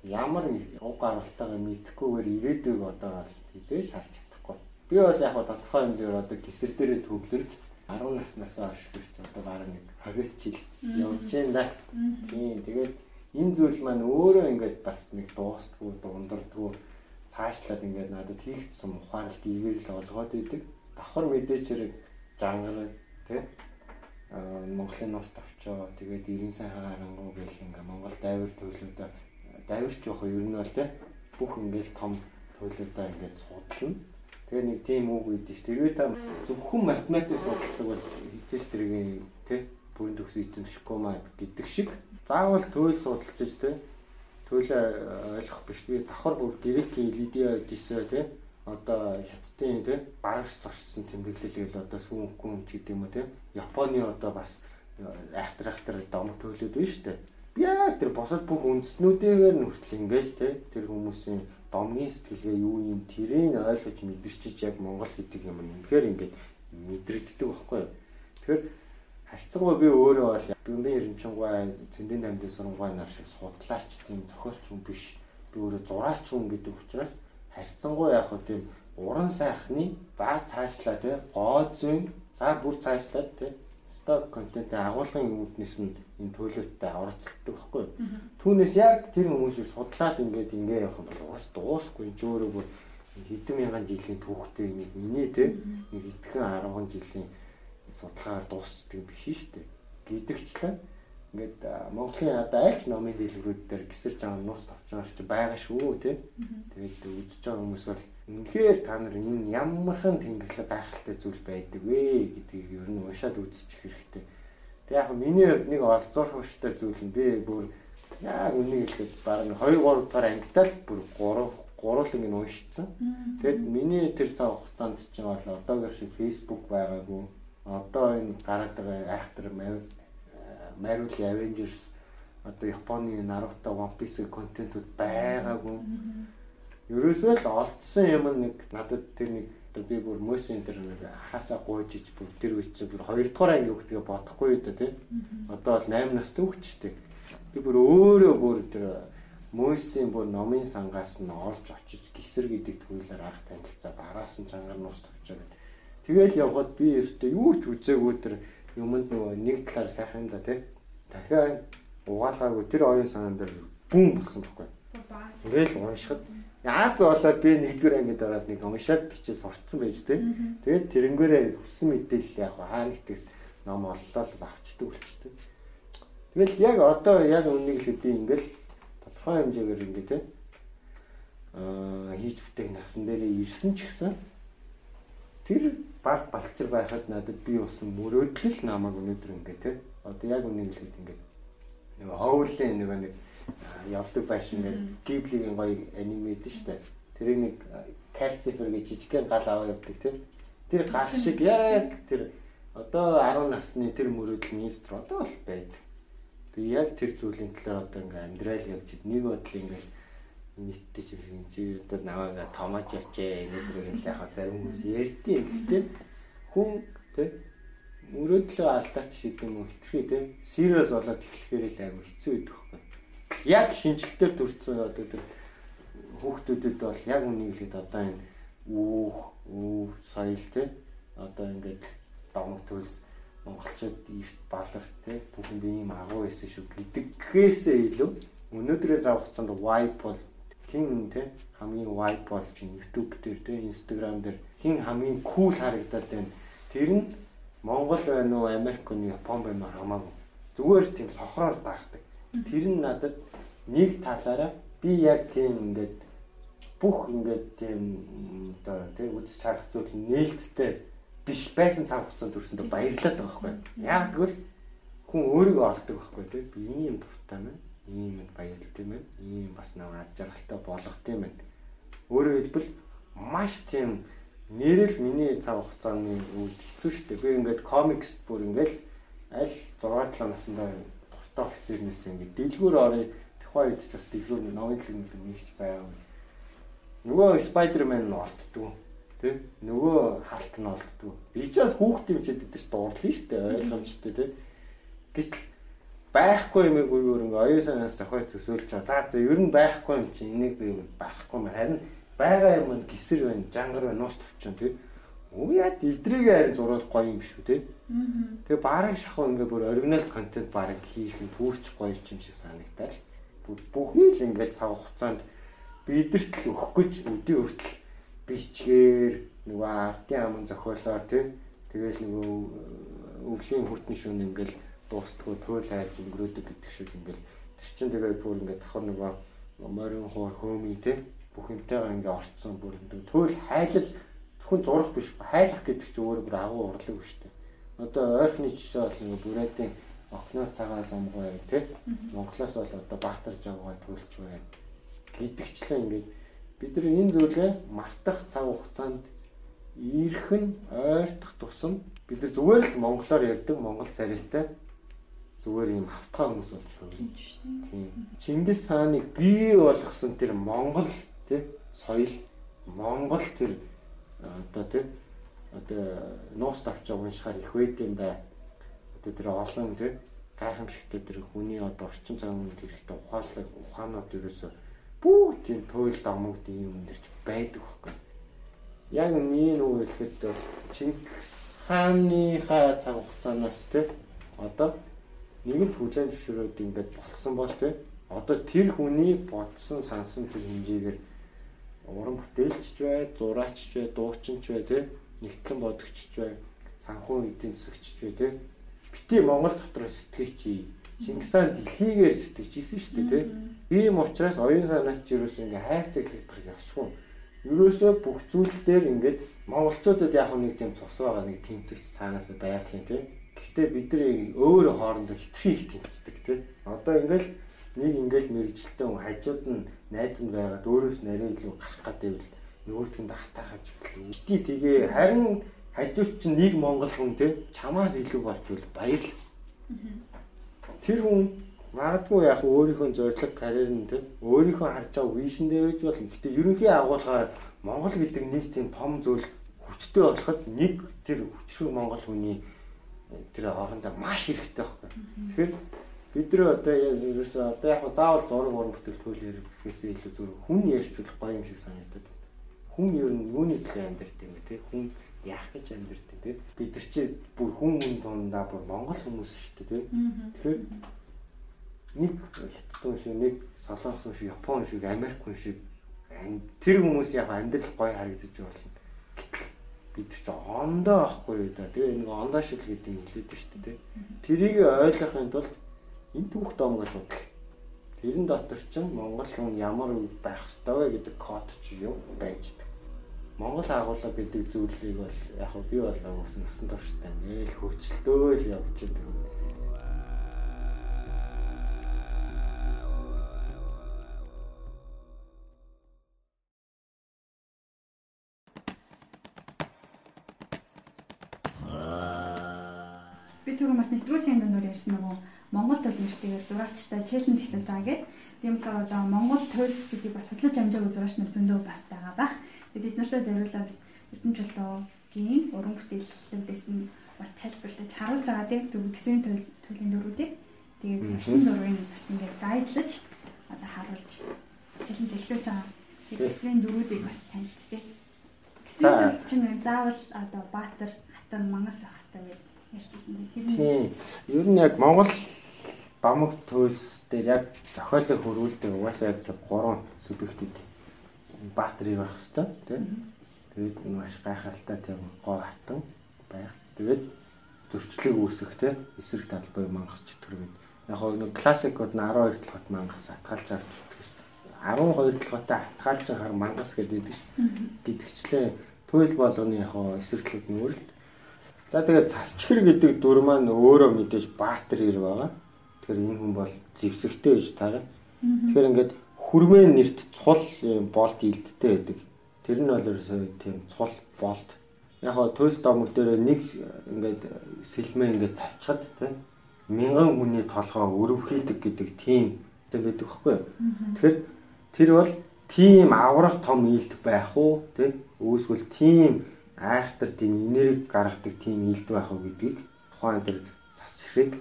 ямар уг гаралтайгаа мэдэхгүйгээр ирээдүйг одоо хизээж харж чадахгүй. Би бол яг тодорхой хэмжээгээр одоо гисэр дээрээ төвлөрч 10 наснаас хойш бирч одоо баг нэг 20 жил явж байна да. Тийм тэгээд энэ зүйл маань өөрөө ингээд бас нэг дуустгүй дундардгүй цаашлаад ингээд надад хийх юм ухаарлт ивэрл олгоод идэг. Давхар мэдээч хэрэг жангар тий Монголын нус товчоо тэгээд 90 сайн харангуй гэл ингээ Монгол дайвар төлөвлөдөө дайварч явах ер нь бол те бүх ингээл том төлөвлөдөө ингээд судална. Тэгээ нэг тийм үг үйдэж ш. Тэгээ та зөвхөн математик судалдаг бол хизээч тэргийн те бүрэн төгс эзэмшихгүй маа гэдэг шиг заавал төөл судалж те төлөө ойлгох биш. Би давхар бүр грекийн лидиа дисэ те одоо хятадын тийм багш зорчсон тэмдэглэл гэл одоо сүүнхүүн ч гэдэг юм уу тийм Японы одоо бас айхтар айхтар домог төглөөд байна шүү дээ. Яг тэр босод бүх үндэснүүдээр нь хүртэл ингээл тийм тэр хүмүүсийн домгийн сэтгэлгээ юу юм тэрийг ойлгож мэдэрчиж яг Монгол гэдэг юм үнэхээр ингээд мэдрэгддэг байхгүй юу. Тэгэхээр харьцангуй би өөрөө бол Бөмбөгийн эренчингуй цэндийн дамдын сургууль нар шиг судлаач тийм зохиолч хүн биш. Би өөрөө зураач хүн гэдэг учраас харьцангуй яг хөө тийм уран сайхны за цаашлаа тий гоо зүйн за бүр цаашлаад тий сток контентын агуулгын үүднээс нь энэ төлөвтэй оролцдог байхгүй. Түүнээс яг тэр хүмүүсийг судлаад ингээд ингээ явах юм бол бас дуусахгүй ч өөрөө бүр хэдэн мянган жилийн түүхтэй нэг миний тий нэг итгэн 10 жилийн судалгаагаар дуусчдаг биш шүү дээ. Гэдэгчлэн ингээд Монголын одоо альч номын дэлгүүрүүд дээр гисэр жан нус товчоорч байгаа шүү тий. Тэгээд үзэж байгаа хүмүүс бол үнэхээр та нар энэ ямархан тэнгэрлэг гайхалтай зүйл байдаг вэ гэдгийг ер нь уншаад үзчих хэрэгтэй. Тэг яг миний хувьд нэг олзуурхвштай зүйл нь би бүр яг үнийг хэлэхэд баг 2 3 дахь ангитаа л бүр 3 гуруулыг нь уншицсан. Тэгэд миний тэр цаг хугацаанд чинь бол одоогийн шиг Facebook байгаагүй. Одоо энэ гараад байгаа айхтар Marvel Avengers одоо Японы Naruto One Piece контентууд байгаагүй. Ерөөсөө л олдсон юм нэг надад тэр нэг би бүр мөсөн тэр нэг хасаа гуйжиж бүр тэр үеч бүр 2 дугаар анги өгдөгөө бодохгүй юу да тий. Одоо бол 8 настай хөвч штеп. Би бүр өөрөө бүр тэр Мөсийн бүр номын сангаас нь олж очиж гисэр гэдэг төвлөөр анх танилцаад араас нь чангаар нуус тавьчаад тэгэл явхад би өөртөө юу ч үзээгүй тэр юмд нөгөө нэг талаар сайхан да тий. Дахиад угаалгаагүй тэр оюун санаан дээр бүүн болсон байхгүй. Тэгэл уншихад Яаж болоод би нэгдүгээр ангид ороод нэг уншаад бичиж сурцсан байж тээ. Тэгээд тэрнгээрээ хүссэн мэдээлэл яг хаа нэгтээс ном оллоо л авчдаг болчтой. Тэгэл яг одоо яг үнийг хэлээд би ингээл тодорхой хэмжээгээр ингээд те аа хийж бүтээх насан дээр ирсэн ч гэсэн тэр баг балчир байхад надад би усан мөрөөдөл намайг өнөөдөр ингээд те одоо яг үнийг хэлээд ингээд нэг хоулын нэг нэг явдаг байшин гэдэг гиблийн гоё аниме дээ шүү дээ. Тэрийг нэг кальцифер гэж жижигхэн гал аваа явдаг тийм. Тэр гал шиг яг тэр одоо 10 насны тэр мөрөөдөл нь дотор одоо л байдаг. Би яг тэр зүйлийн талаар одоо ингээм амьдрал явж нэг бодлоо ингээл ч юм чи одоо наваага томооч ячээ нэг нэг яг зарим хүмүүс ярьдیں۔ Гэхдээ хүн тийм мөрөөдлөө алдаач гэдэг юм уу хитрхи тийм serious болоод эхлэхээр л амар хэцүү байдаг байхгүй яг шинжилтээр төрсэн одоо тэр хүүхдүүдэд бол яг үнийг хэлээд одоо энэ үүх, өв, соёл те одоо ингээд домог төлс монголчууд эрт баларт те түүхэнд ийм агуу байсан шүү гэдггээсээ илүү өнөөдрийн зав хугацаанд wipe бол хин те хамгийн wipe бол чинь YouTube дээр те Instagram дээр хин хамгийн cool харагдаад байна. Тэр нь Монгол байна уу, Америк байна уу, Япон байна уу хамаагүй. Зүгээр тийм сохроор даахдаг. Тэр нь надад нэг талаараа би яг тийм ингээд бүх ингээд тийм одоо тийм үзэж харах зүйл нээлттэй биш байсан цаг хугацаанд төрсөндөө баярлаад байгаа байхгүй. Яг тэгвэл хүн өөрийгөө олдог байхгүй тийм би ийм дуртай мэн, ийм юм баярлт юм байна. Ийм бас нэг аж жаргалтай болгох юм байна. Өөрөөр хэлбэл маш тийм нэрэл миний цаг хугацааны үед хэцүү шүү дээ. Би ингээд комикс бүр ингээд аль 6 7 наснда дуртай болсон юмээс ингээд дэлгүүр орё тухайн үед ч бас дэлгүүр новын дэлгүүр нэгж байв. Нөгөө Spider-Man нь олддгүй тий нөгөө халт нь олддгүй. Би ч бас хүүхд юм чихэд ч дуурлаа шүү дээ ойлгомжтой тий. Гэтэл байхгүй юм гүй өөр ингээ оюун санаас зохиол төсөөлж байгаа. За ер нь байхгүй юм чи энийг би байхгүй маа харин байгаа юм нь гисэр байна, жангар байна, нуус тавчин тий. Үяа эдрийг харин зурвал гоё юм шүү тий. Тэгээ бараг шахуу ингээ бүр оригинал контент бараг хийх нь түүрч гоё юм шиг санагдал. Бүхий л ингээ цаг хугацаанд бидэрт л өгөх гэж өдөө хүртэл бичгээр нөгөө артын аман зохиолоор тий тэгэл нөгөө өвлийн хүртэн шүүн ингээл дуустгүй туйл хайж өнгөрөөдөг гэдэг шиг ингээл тэр чин тэгээд бүр ингээ давхар нөгөө морин хоор хөөми тий бүх юмтайгаа ингээ орцсон бүр туйл хайлал зөвхөн зурах биш хайлах гэдэг чинь өөрөө бүр агуу урлаг биш тий одоо ойрхны жишээ бол ингээ бүрээдийн окно цагаас амгай тий Монголоос бол одоо Баатар жавгай төлж байна гэдэгчлээ ингээд бид нар энэ зүйлээ мартах цаг хугацаанд ирэх нь ойртох тусам бид нар зүгээр л монголоор ярьдаг монгол царайтай зүгээр юм хавтгай хүмүүс байна. Тийм. Чингис хааныг бий болгосон тэр монгол тий соёл монгол тэр одоо тий одоо нуус тавч уншихаар их байд юм да. Одоо тэр олон тий гайхамшигтай тэр хүний одоо орчин цагийн хэрэгтэй ухаалаг ухаанууд ерөөсөө бүгд тийм туйл домогд юм өндөрч байдаг байхгүй. Яг миний нөгөө хэлэхэд Чингис хааныхаа цаг хугацаанаас тий одоо нэгэнт хүлэн зөвшөөрөөд ингээд болсон бол тий одоо тэр хүний бодсон сансан тэр хэмжээгээр уран бүтээлч бай, зураачч бай, дуучинч бай тий нэгтлэн бодогчч бай, санхүү эдийн засагч бай тий бити Монгол дотор сэтгэгч Чингис хаан дэлхийгээр сэтгэж исэн шүү дээ тийм. Ийм учраас оюун санаач юусэн ингээ хайрцаг хэлбэр ясгүй. Ерөөсөө бүх зүйл дээр ингээд монголчуудад яг нэг тийм цус байгаа нэг тэмцэгч цаанаас байгалийн тийм. Гэхдээ бид нар өөрөө хоорондоо хитрхи их тэмцдэг тийм. Одоо ингээл нэг ингээл мэрэгчлээ хүн хажууд нь найз нь байгаад өөрөөс нарийн илүү гарах гэдэг нь нөгөөтгөнд хатаахаж эхэллээ. Ити тэгээ харин хажууд чинь нэг монгол хүн тийм чамаас илүү болчвол баярлал тэр хүн магадгүй яг өөрийнхөө зорилго карьер нь тийм өөрийнхөө харж байгаа вижндээ байж болно. Гэхдээ ерөнхий агуулгаар Монгол гэдэг нэг тийм том зүйл хүчтэй болоход нэг тэр хүчрэг Монгол хүний тэр орон зай маш хэрэгтэй байхгүй. Тэгэхээр бид нар одоо ерөөсөө одоо яг заавал зураг уран бүтээлтгүүл хэрэгээс илүү зүгээр хүн ярьж болох гоё юм шиг санагдаад. Хүн ер нь юуны төлөө амьдарч юм бэ те хүн яах гэж амьдарч те бид нар чи бүр хүн хүн дундаа бүр монгол хүмүүс шүү дээ те. Тэгэхээр нэг хятад шиг нэг солонгос шиг япон шиг америк хүн шиг тэр хүмүүс яг амьдрал гоё харагдаж болно. Гэтэл бид ч ондоо ахгүй юу да. Тэгээ нэг ондоо шил гэдэг юм хэлээд байна шүү дээ. Тэрийг ойлгохын тулд энэ түүх доомгоо судал. Тэрэн дотор чинь Монгол хүн ямар байх ёстой вэ гэдэг код ч юм байждаг. Монгол агуулга гэдэг зүйлийг бол яг би бол уус насан турштай нээл хөөцөлтөө л явж байгаа. Түрүү бас нэвтрүүлгийн дундуур ярьсан нөгөө Монгол төл нэртэйгээр зураачтай челленж эхлэж байгаа гэдэг. Тийм болохоор одоо Монгол төл гэдгийг бас судлаж амжаагүй зураач нар зөндөө бас байгаа бах. Тэгээд бид нартай зориулаад бас Эрдэнэ чулуугийн уран бүтээлүүдээс нь бол тайлбарлаж харуулж байгаа тийм төв гисийн төл төлөлийн дөрүүдийг тэгээд зурсан зургийг бас ингээд гайдлаж одоо харуулж челленж эхлүүлж байгаа. Гисийн дөрүүдийг бас танилцтыг. Гисийн төл чинь заавал одоо Баатар, Хатан, Мангас ах хэрэгтэй гэдэг Тийм. Ер нь яг Монгол бамаг төлс дээр яг зохиолыг хөрвүүлдэг угаасаа яг гурван субъектүүд баатрий байх хэвээр тийм. Тэгээд маш гайхалтай тийм гоо хатан байх. Тэгээд зөрчлийг үүсгэх тийм эсрэг талбай мангас чөтгөр гэдэг. Яг нэг классикууд нь 12 толгойт мангас атгаалж авч гэдэг шүү дээ. 12 толгойтой атгаалж хар мангас гэдэг шүү. Гэдэгчлээ туйл болгоны яг эсрэг талбай нь өөрөлд За тэгээд цасчхэр гэдэг дүр маань өөрөө мэдээж баатар ир байгаа. Тэгэхээр энэ хүн бол зевсэгтэй гэж таарна. Тэгэхээр ингээд хүрмэн нэрт цул болт илдтэй байдаг. Тэр нь бол ерөөсөө тийм цул болт. Яг хоо төлс домог дээр нэг ингээд сэлмээ ингээд цавчхад тийм мянган хүний толгоо өрөвхийдэг гэдэг тийм байдаг байхгүй? Тэгэхээр тэр бол тийм аврах том ийд байх уу тийм үүсвэл тийм айхтар тийм энерги гаргадаг тийм илд байх уу гэдгийг тухайн тэр цас хэрэг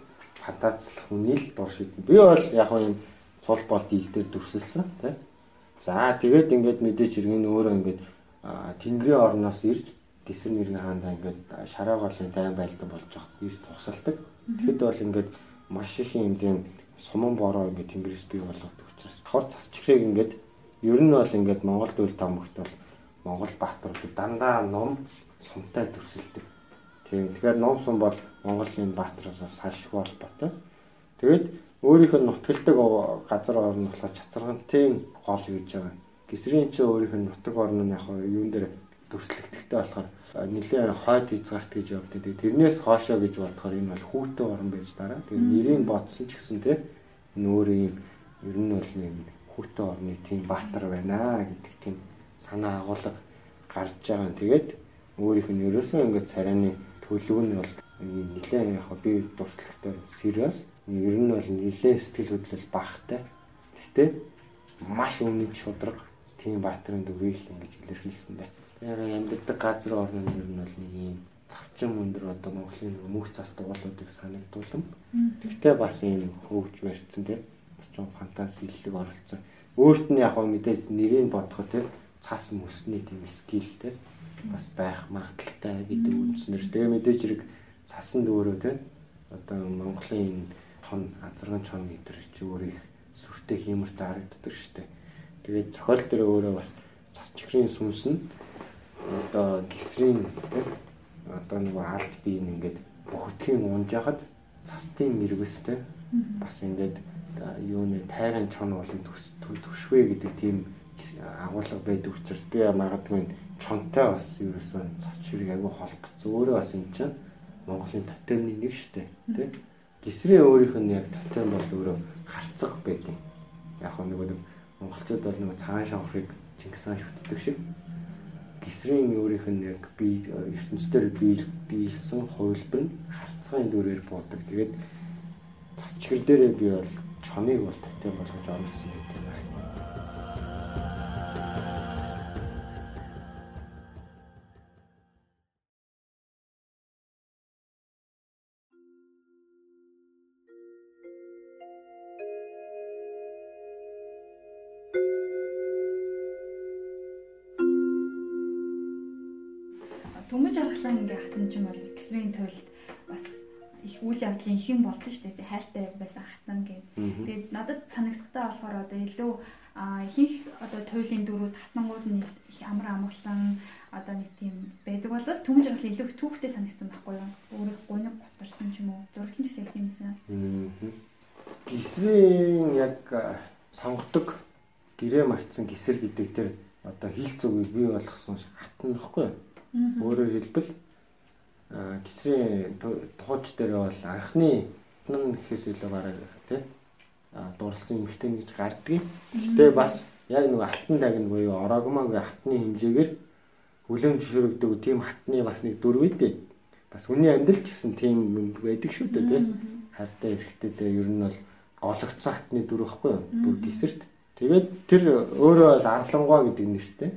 фантазлах хүний л дор шийдэн. Би бол яг юм цул болт илдээр дүрсэлсэн тий. За тэгээд ингээд мэдээч иргэн өөрөө ингээд тэнгэрийн орноос ирж гисэр нэргийн хаандаа ингээд шараа голын дайн байлдан болж байгаа ирж тусалдаг. Тэгэхэд бол ингээд маш их юм тийм суман бороо ингээд тэнгэрээс бий болгодог учраас хор цас чихрэг ингээд ер нь бол ингээд Монгол дүүл тамгт бол Монгол баатарууд дандаа ном сумтай төрсөлдөг. Тийм. Тэгэхээр ном сум бол Монголын баатараас салшгүй холбоотой. Тэгээд өөрийнх нь нутагтдаг газар орн болохоор чацаргантын гол гэж байгаа. Гисрийн чи өөрийнх нь нутаг орн нь яг юун дээр төрслөгдөлттэй болохоор нэлээд хойд хязгаарт гэж явдаг. Тэрнээс хоошоо гэж бодохоор энэ бол хүүтэн орн байж дараа. Тэгээд нэрийг бодсон ч гэсэн тийм энэ өөр юм ер нь бол юм хүүтэн орны тийм баатар байна гэдэг тийм санаа агуулга гарч байгаа. Тэгээд өөрийнх нь ерөөсөө ингээд царайны төлөв нь бол нэлээд яг би дурслагтай serious. Ер нь бол нэлээд сэтгэл хөдлөл багтай. Гэхдээ маш өмнөд шудраг тийм баатрын дүрийг л ингэж илэрхийлсэн дээ. Тэгэхээр амьдардаг газар орны ер нь бол нэг юм цавчин өндөр одоо Монголын мөнх цас дуулуудыг санагдуулсан. Гэхдээ бас ийм хөвж барьсан тийм бас ч фантази хэллэг оролцсон. Өөрт нь яг мэдээж нэрийг бодоход тийм цаас мөсний тийм скилтэй бас байх магадaltaй гэдэг үндснэр. Тэгээ мэдээж хэрэг цасанд өөрөө те одоо Монголын хон азарган чон гэдэг чи өөр их сүртэй хиймэртэй харагддаг штэ. Тэгээд зохиол дээр өөрөө бас цас чихрийн сүнс нь одоо гисрийн одоо нэг алт бие ингээд бүхтгийн унж яхад цастын мэрэгстэй бас ингээд юуны тайран чон болон төшвэ гэдэг тийм агуулга байдаг учраас би магадгүй чонтой бас ерөөсөө цац ширэг аягүй холбох гэсэн. Өөрөө бас юм чинь Монголын тотемны нэг штэ тий. Гисрийн өөрийнх нь яг тотем бол өөрөө харцаг байдаг. Яг нэг нэг монголчууд бол нэг цагаан шавхрыг Чингис хаан шүтдэг шиг гисрийн өөрийнх нь яг би ертөнцийн бий биелсэн хувилбар нь харцгааны дүрээр буудаг. Тэгээд цас чихэр дээрээ би бол чоныг бол тотем болгож оруулсан гэдэг байна. Төмөж аргалан ингээ хатан ч юм бол гисрийн туйлд бас их үйл явдлын их юм болдсон шүү дээ. Хайртай байсан хатан гэдэг. Тэгээд надад санагдахтай болохоор одоо илүү ихэнх одоо туйлын дөрүүд хатангууд нь их амар амгалан одоо нэг тийм байдаг бол төмөж аргал илүү түүхтэй санагдсан байхгүй юу? Өөрөө гуниг готарсан ч юм уу? Зураглан ч гэсэн тиймсэн. Гисрийн яг сонгодог гэрээ марцсан гисэр гэдэг тэр одоо хил зүгийг бий болгосон хатан нөхгүй юу? Өөрөөр хэлбэл гисрийн тухайч дээр бол анхны нан гэхээс илүү гараа тий дурлсан эмхтэй гэж гардгийг. Гэтэ бас яг нэг алтан тагн буюу орогмонгийн хатны хэмжээгээр хүлэмж шүрэгдэг тийм хатны бас нэг дөрв үдээ. Бас үний амьдрал ч гэсэн тийм юм байдаг шүү дээ тий. Хартай эрэхтэй дээ ер нь бол гологцсон хатны дөрв ихгүй юу? Бүр гисэрт. Тэгээд тэр өөрөө бол арлангуй гэдэг нэртэй.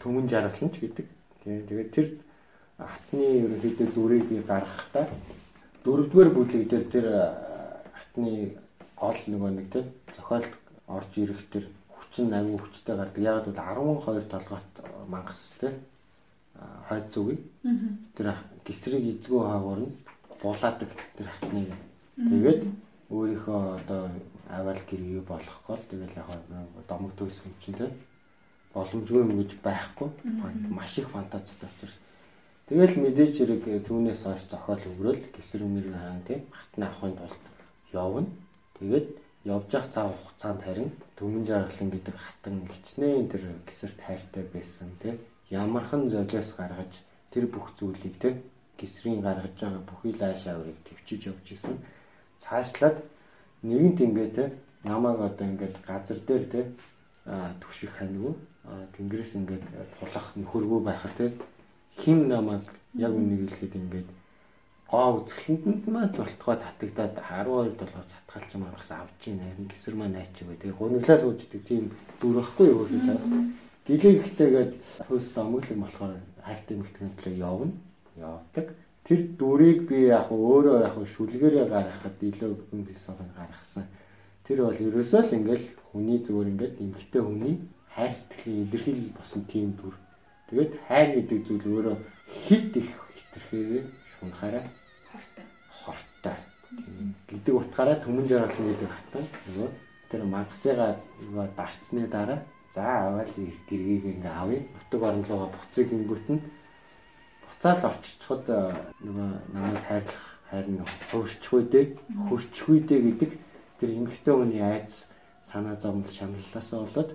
Төмөн жаргаланч гэдэг. Тэгээд тэр хатны ерөнхийдөө дүрийг би гаргахдаа дөрөвдүгээр бүлэг дээр тэр хатны гол нөгөө нэг тийм зохиолд орж ирэх тэр хүчин аюу хүчтэй гардаг. Яг бол 12 толгойт мангас тийм хойд зүгийг тэр гисрийг эзгүй хаагуур нь булаадаг тэр хатныг. Тэгээд өөрийнхөө одоо аваал гэрээ болгох гол тэгэл яг домог төлсөн чинь тийм боломжгүй юм гэж байхгүй. Маш их фантазтай учраас. Тэгэл мэдээж хэрэг түүнээс хойш зохиол өгрөл гисэр үнэр хаан тийм хатны авахын тулд явна. Тэгээд явж явах цаг хугацаанд харин төмөн жаргалан гэдэг хатан хичнээн тэр гисэрт хайртай байсан тийм ямархан золиос гаргаж тэр бүх зүйлийг тийм гисрийн гаргаж байгаа бүхий лааш аврыг төвчиж явж исэн. Цаашлаад нэгэнт ингээд тийм намайг одоо ингээд газар дээр тийм түших ханив тэнгэрээс ингээд тулах нөхөргүй байхад те хим намайг яг үнийг хэлэхэд ингээд гоо үзэсгэлэнтэнд маань болтгой татагдаад 12 доллар татгалч маргас авч ийн харин гисэр маань найч бай. Тэгээ гуниглаа сууждаг тийм дүр байхгүй юу гэж бас. Гэлээ ихтэйгээд хөөс домоглог болохоор хайртай мэлтгэн төлөө явна. Явдаг. Тэр дүрийг би яг өөрөө яг шүлгээрээ гаргахад илүү хүн хэлсэн гаргасан. Тэр бол ерөөсөө л ингээл хүний зүгээр ингээд эмгтэй хүний хайр сэтгэлийн илэрхийлэл босон тийм дүр. Тэгээд хайр гэдэг зүйл өөрөө хит их хитрхээ шунахаараа хортой. Хортой. гэдэг утгаараа төмөн жаргалан гэдэг хатан нөгөө тэр мангасыгаа нөгөө дарцсны дараа за аваад гэргийг ингээ авъя. Орон руугаа буцыг ингүүт нь буцаал орччиход нөгөө намайг хайрлах хайр нь хөрчгүй дээ. Хөрчгүй дээ гэдэг тэр эмгхтэй хүний айдас санаа зовлон шаналлаасаа болоод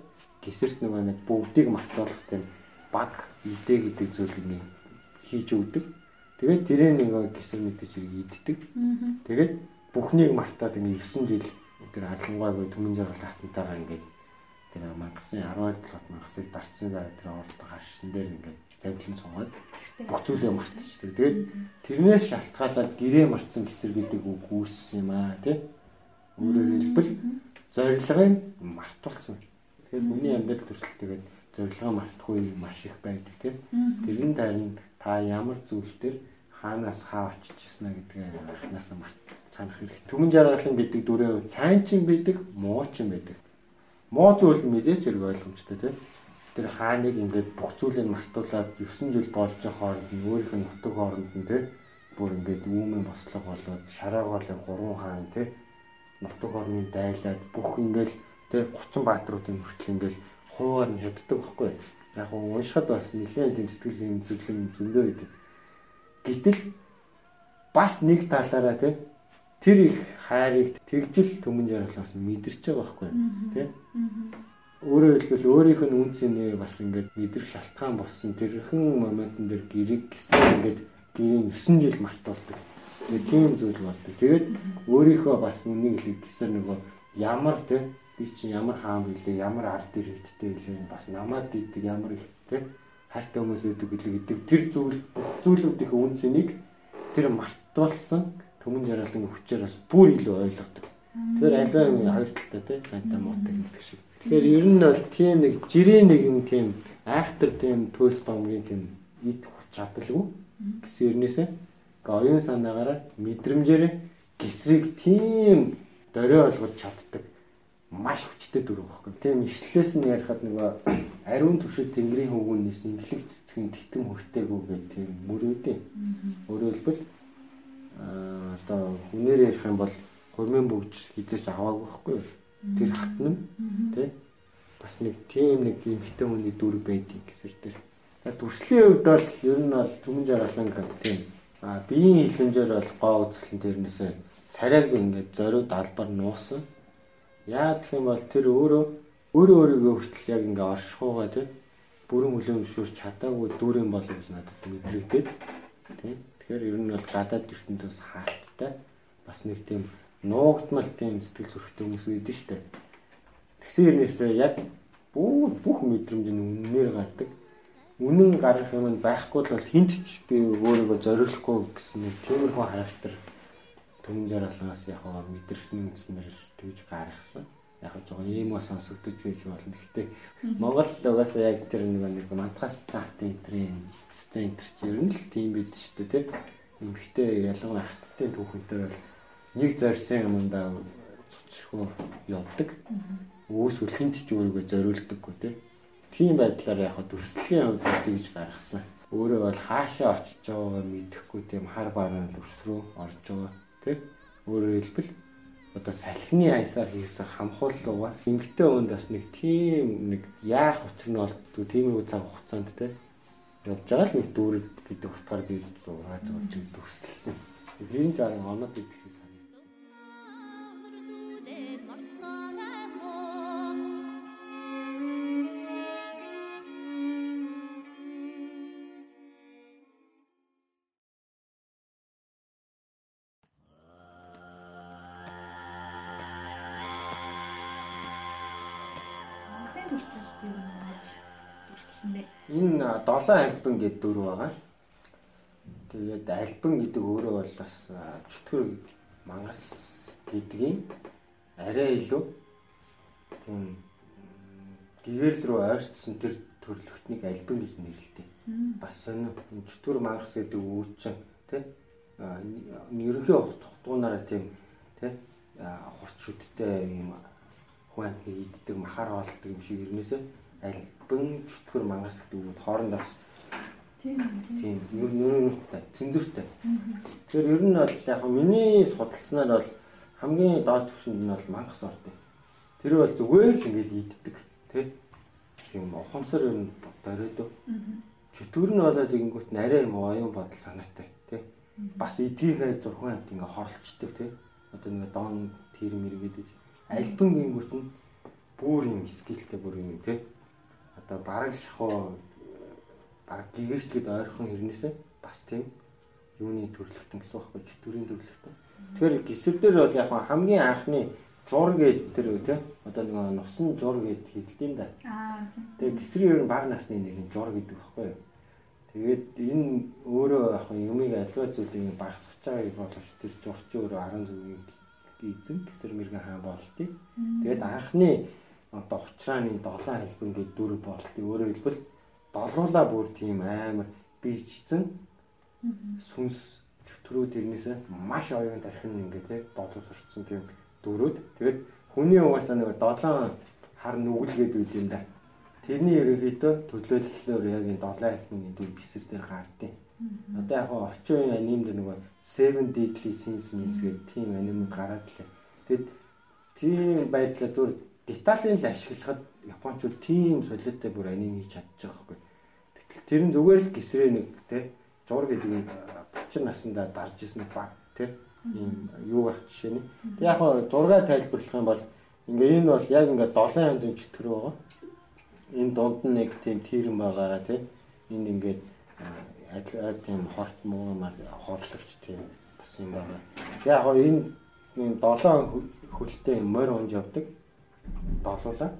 гисэрт нөгөө нэг бүгдийг мартуулах тийм баг идэ гэдэг зүйлийг хийж өгдөг. Тэгээд тэрээ нөгөө гисэр мэдээж хэрэг иддэг. Тэгээд бүхнийг мартаад ингээ 9 жил тэр арилангуйг төмөн жаргал хатантайгаа ингээд тэр мангасын 12 толгойд мангасыг дарцсан дараа тэр оролдох харшин дээр ингээд завлан цугаад бүх зүйлээ мартчихдаг. Тэгээд тэрнээс шалтгаалаад гэрээ марцсан гисэр гэдэг үг үүссэн юм аа тий. Өөрөөр хэлбэл зорилгыг мартуулсан. Тэгэхээр хүний амьдрал төрөл тэгээд зорилгоо мартахгүй маш их байдаг тийм. Тэрэн тарин та ямар зүйл төр хаанаас хаа очиж ирсэн гэдгээ анханаас март санах хэрэгтэй. Түмэн жаргалан гэдэг дүрээ цайн чин байдаг, муу чин байдаг. Муу зүйл мэдээч хэрэг ойлгомжтой тийм. Тэр хааныг ингээд бүх зүйлийг мартуулаад 9 жил болж байгаа хооронд нь өөрийнх нь нутаг хооронд нь тийм бүр ингээд үүмэн бослого болоод шараагаалын гурван хаан тийм нутаг орны дайлаад бүх ингээд Тэ 30 баатруудын хүртэл ингээл хуваар нь хяддаг байхгүй. Яг нь уншихад бас нэлээд тийм сэтгэл юм зөвлөм зөндөө байдаг. Гэтэл бас нэг талаараа тийм тэр их хайрыг тэгжил төмөн жаргалаас мэдэрч байгаа байхгүй тийм өөрөөр хэлбэл өөрийнх нь үн цэнээ бас ингээд мэдрэх шалтгаан болсон тэрхэн моментн дээр гэрэг гэсэн ингээд гэрийн 9 жил мартуулдаг. Тэгээ тийм зүйл болдог. Тэгээд өөрийнхөө бас үнийг хэлэх гэсэн нөгөө ямар тийм би чинь ямар хаан билээ, ямар ард иргэдтэй билээ, бас намайг гэдэг ямар их те хайртай хүмүүс үүдэг билээ гэдэг. Тэр зүйл зүйлүүдийн үнцнийг тэр мартуулсан төмөн жаргалын хүчээр бас бүр илүү ойлгодог. Тэр аливаа хоёр талтай те сайнтай муутай гэдэг шиг. Тэгэхээр ер нь бол тийм нэг жирийн нэгэн тийм айхтар тийм төлс домгийн тийм ид хүч чадалгүй гэсэн ернээсээ оюун санаагаараа мэдрэмжээр гисрийг тийм дорио олгож чаддаг маш хүчтэй дүр байхгүй. Тийм ишлээс нь ярихад нөгөө ариун түшид тэнгэрийн хөвгүүнээс инглэг цэцгийн титэм хүртээгүү гэх тийм мөрөөдөө. Хэлбэл аа одоо хүнээр ярих юм бол хөрмийн бүгж хизээч аваагүй байхгүй. Тэр хатна тий бас нэг тийм нэг эмхтэй хүний дүр байдгийг гэсэр тэр. Дүрслийн хувьд бол ер нь бол түмэн жаргалан тийм а биеийн хилэнжээр бол гоо үзэхлэн тэрнээсээ царайг ингээд зориуд албаар нуусан Яа гэх юм бол тэр өөрөө өөрөө өөрийгөө хүртэл яг ингээ оршихуугаа тий бүрэн хүлээмжшүүлж чадаагүй дүүрэн бол гэж надад мэдрэгдээд тий тэгэхээр ер нь бол гадаад ертөнцөөс хаалттай. Бас нэг тийм нуугдмал тийм сэтгэл зүрхтэй хүмүүс үйдэн штэ тэгсэн хэрнээсээ яг бүх бүх мэдрэмж нь үннээр гардаг. Үнэн гарах юм байхгүй бол хинт ч би өөрийгөө зориулахгүй гэсэн нэг тиймэрхүү характер Түмэн жаргалаас яг хаа мэдэрсэн юмснээс тэгж гаргасан. Яг жоо ийм ба сонсогдож байж болно. Гэхдээ Монгол угаасаа яг тэр нэг нэг мантахаас цаатын энтрийн центр чи ер нь л тийм бид шүү дээ тийм. Эмхтэй ялангуяа хаттай түүхэнтэй бол нэг зорьсон юмдаа цоцшгүй явдаг. Өөсвөл хинт ч өөрийгөө зориулдаггүй тийм. Тийм байдлаар яг дүрслэлийн хувьд тэгж гаргасан. Өөрөө бол хаашаа очиж байгаагаа мэдэхгүй тийм хар бараан өрс рүү орж байгаа Тэг. Өөрөөр хэлбэл одоо салхины аясаар хийсэн хамхууллууга эмгтэй хүнд бас нэг тийм нэг яах учир нь болдгоо тийм үү цаг хугацаанд те явж байгаа л нэг дүүрэг гэдэг утгаар би зураг зурж дүрсэлсэн. Энэ жаа оноод идэх Энэ 7 альбан гэдэг дүр байгаа. Тэгээд альбан гэдэг өөрөө бол бас чөтгөр мангас гэдгийн арай илүү тийм гэгэрл рүү ойртсон тэр төрлөختнийг альбан гэж нэрлэдэг. Бас сонио чөтгөр мангас гэдэг үүчин тий ерөнхий утгуудаараа тийм тий хурц шүдтэй юм хүн хийддэг махаар хоолдог юм шиг ирнэсээ альбан чөтгөр мангас гэдэг үг хоорондоо тийм тийм нөрөөтэй цензуртай. Тэгэхээр ер нь бол яг миний судалснаар бол хамгийн доод түвшинд нь бол мангас ордог. Тэр бол зүгээр л ингэж ийддэг тий. Тийм ухамсар ер нь дориодоо. Чөтгөр нь болоод ингүүт нарай юм оюун бодол санаатай тий. Бас эдгийнхээ зурхан амт ингээ хорлцдог тий. Одоо нэг дон тэр мэргээд альбан гингүүт нь бүр юм скилтэй бүр юм тий одоо бараг шахуу бараг гэгэрч гээд ойрхон хэрнээсээ бас тийм юуны төрлөختөн гэсэн байхгүй чөтгөрийн төрлөختөн. Тэгэхээр гисэл дээр бол яг хамгийн анхны жур гэдэг тэр үү те одоо нэг нусан жур гэдэг хэлдэм да. Тэгээ гисрийн ер нь баг насны нэг нь жур гэдэг байхгүй юу. Тэгээд энэ өөрөө яг юмыг аливаа зүйлийг багсгаж байгаа гэж боловч тэр журч өөрөө 10 зүгийн эзэн гисэр мэрэгэн хаан болтыг. Тэгээд анхны одоо ухчрааны 7 хэлбэн гэдэг дүр болт. Өөрөөр хэлбэл долуулаа бүр тийм амар бичсэн сүнс чөтгөрөө тэрнээсээ маш оюун тархин ингээд яг боловсрцсан тийм дүрүүд. Тэгээд хүний угаасаа нэг 7 хар нүгэлгээд үйд юм да. Тэрний ерөнхийдөө төлөөллөөр яг энэ 7 хэлбэн дүр бисэр дээр гардыг. Одоо яг орчин үеийн анимд нэг 7 deadly sins гэдэг тийм анимуд гараад лээ. Тэгэд тийм байдлаар зүр деталийн л ашиглахад японочууд тийм солиотой бүр аним хийж чадчих байхгүй. Гэтэл тэр нь зүгээр л гисрээ нэг те жур гэдэг нь бачир насандаа дарж исэн баг те ийм юу байх жишээ нь. Тэг яг хаа зургаа тайлбарлах юм бол ингээ энэ бол яг ингээ 7 янзын чөтгөр байгаа. Энэ дунд нь нэг тийм тийрэн байгаараа те энэ ингээд адил тийм хорт муу мар хорлогч тийм бас юм байна. Яг хаа энэ 7 хөлтэй морь унж явдаг долуулаа.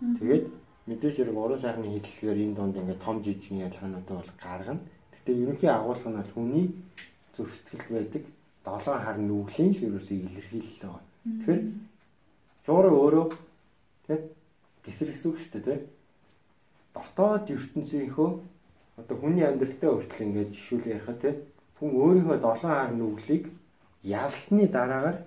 Тэгээд мэдээж хэрэг уран сайхны хэллэгээр энэ донд ингээд том жижигний ялгаануудаа бол гаргана. Гэхдээ ерөнхий агуулга нь бол хүний зүрх сэтгэл байдаг долоон хар нүглийн л ерөөсөө илэрхийлэл байгаа. Тэгэхээр жуураа өөрөө тэг гисэр гэсэн үг шүү дээ тэг. Дотоод ертөнцийнхөө одоо хүний амьдралтай хүртэл ингээд жишүүл ярихад тэг хүн өөрийнхөө долоон хар нүглийг ялсны дараагаар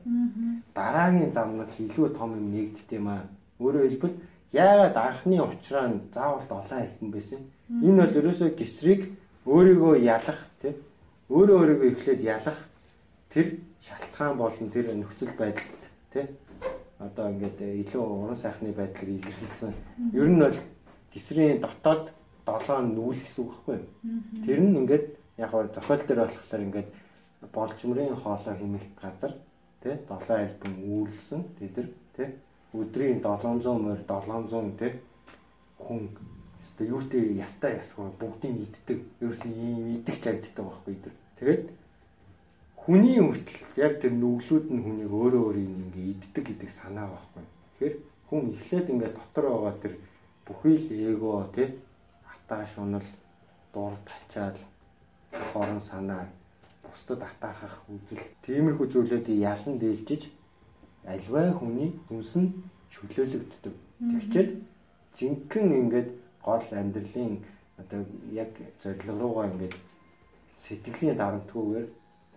дараагийн замнаг илүү том юм нэгддэг юм аа. Өөрөөр хэлбэл яагаад анхны ухраа нь заавал долоон альбом байсан? Энэ бол ерөөсөө гисрийг өөрийгөө ялах тий өөрөө өөрийгөө эхлээд ялах тэр шалтгаан болон тэр нөхцөл байдалд тий одоо ингээд илүү уран сайхны байдлыг илэрхийлсэн. Ер нь бол гисрийн дотоод долоон нүүл гэсэн үг байхгүй юу? Тэр нь ингээд яг хаа зохиол дээр болохоор ингээд болжмрын хоолой хэмэх газар тий долоон альбом үүрлсэн тэд тий өдрийн 700 морь 700 тий хүн өстө юутэй ястай ясгүй бүгдийг иддэг ерөөсөн ийм идэх чагддаг байхгүй тэр тэгээд хүний хүртэл яг тэр нүглүүд нь хүнийг өөрөө өөрийг ингээ иддэг гэдэг санаа байхгүй. Тэгэхээр хүн эхлээд ингээ дотор байгаа тэр бүхий л эго тий атааш унал дурд тачаал хорон санаа бусдад атаархах үзэл тиймэрхүү зүйлүүд ялан дээлжиж альваа хүний хүнс нь чөлөөлөгддөг. Тэгчээд жинхэнэ ингээд гол амьдралын одоо яг зорилго руугаа ингээд сэтгэлийн дарамтгүйгээр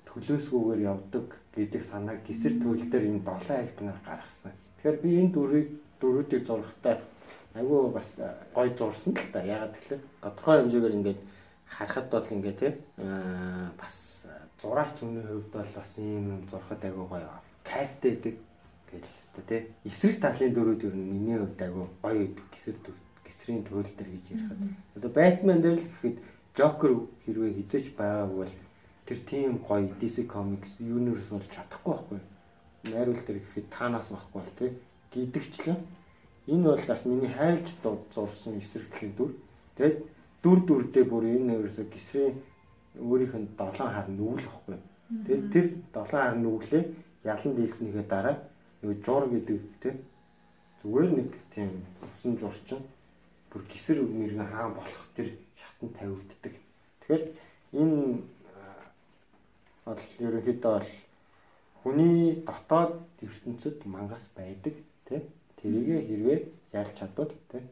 төлөөсгүйгээр явдаг гэдэг санааг гисэр төл дээр энэ долоо альбнаар гаргасан. Тэгэхээр би энэ дөрвийг дөрүүдийг зурхтаа айгүй бас гой зурсан л та. Ягаад гэвэл тодорхой хэмжээгээр ингээд харахад бол ингээ тий бас зураач хүний хувьд бол бас ийм зурхад айгүй гоё кайфтай гэдэг гэж хэлсэн тий эсрэг талын дөрүүд ер нь миний хувьд айгүй гоё гэдэг гисэр гисрийн төрөл төр гэж ярихад. Одоо Batman дээр л гэхэд Joker хэрвээ хизэж байгааг бол тэр тийм гоё DC Comics universe бол чадахгүй байхгүй. Найруул төр гэхэд таанаас байхгүй бол тий гидэгчлэн энэ бол бас миний хайлж зурсан эсрэг талын дүр. Тэгээд дүр дүрдээ бүр энэ ерөөсө гисрийн өөрийнх нь долоон хар нүгэл واخгүй. Тэгээд тэр долоон хар нүглээ ялан дийлснийхээ дараа нөгөө жур гэдэг тий зүгээр нэг тийм усан журчин бүр гисэр мэрэгэн хаан болох тэр шатнд тавигддаг. Тэгэхээр энэ бол ерөнхийдөө бол хүний дотоод ертөнцид мангас байдаг тий тэрийг хэрвээ ялж чадвал тий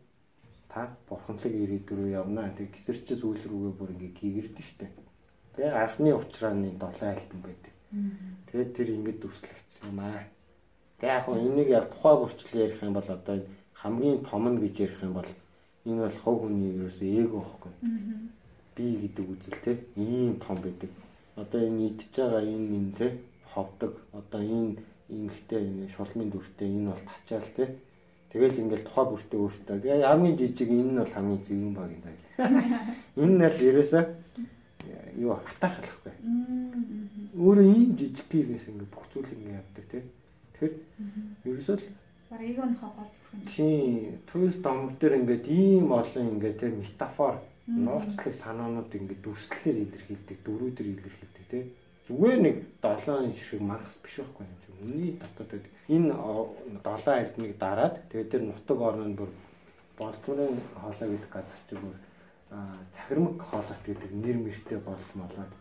та бурханлаг ирээдүр рүү явна. Тэг гисэрч сүүл рүүгээ бүр ингээ гэгэрдэн штэ. Тэг анхны ухрааны долоо альбом байдаг. Тэгээд тэр ингээд дүрслэгдсэн юм аа. Тэг яг хөө энийг яг тухай бүрчлэл ярих юм бол одоо хамгийн том нь гэж ярих юм бол энэ бол хов хүний ерөөсөө эго байхгүй. Би гэдэг үзэл те ийм том байдаг. Одоо энэ идж байгаа энэ энэ те ховдог. Одоо энэ эмхтэй энэ шулмын дүртэй энэ бол тачаал те Тэгэл ингээл тухай бүртээ өөртөө. Тэгээ хамгийн жижиг энэ нь бол хамгийн зэвэн баг юм даа. Энэ нь л ерөөсөө юу хатаахлахгүй. Өөрөө ийм жижиг гэрээс ингээд бүх зүйл ингээд явдаг тий. Тэгэхээр ерөөсөө л барыг нь хогоол зүрх юм. Тийм. Туйлс домог дээр ингээд ийм олон ингээд тий метафор нууцлаг санаанууд ингээд дүрслэлээр илэрхийлдэг, дөрүүдээр илэрхийлдэг тий зүгээр нэг 7 шиг маркс биш байхгүй юм. Үнний дотоод энэ 7 альбомыг дараад тэгээд тэр нутаг орн нь бүр болдгорын хоолой гэдэг газар чи бүр цахирмаг хоолойт гэдэг нэр мэртэй болж молоод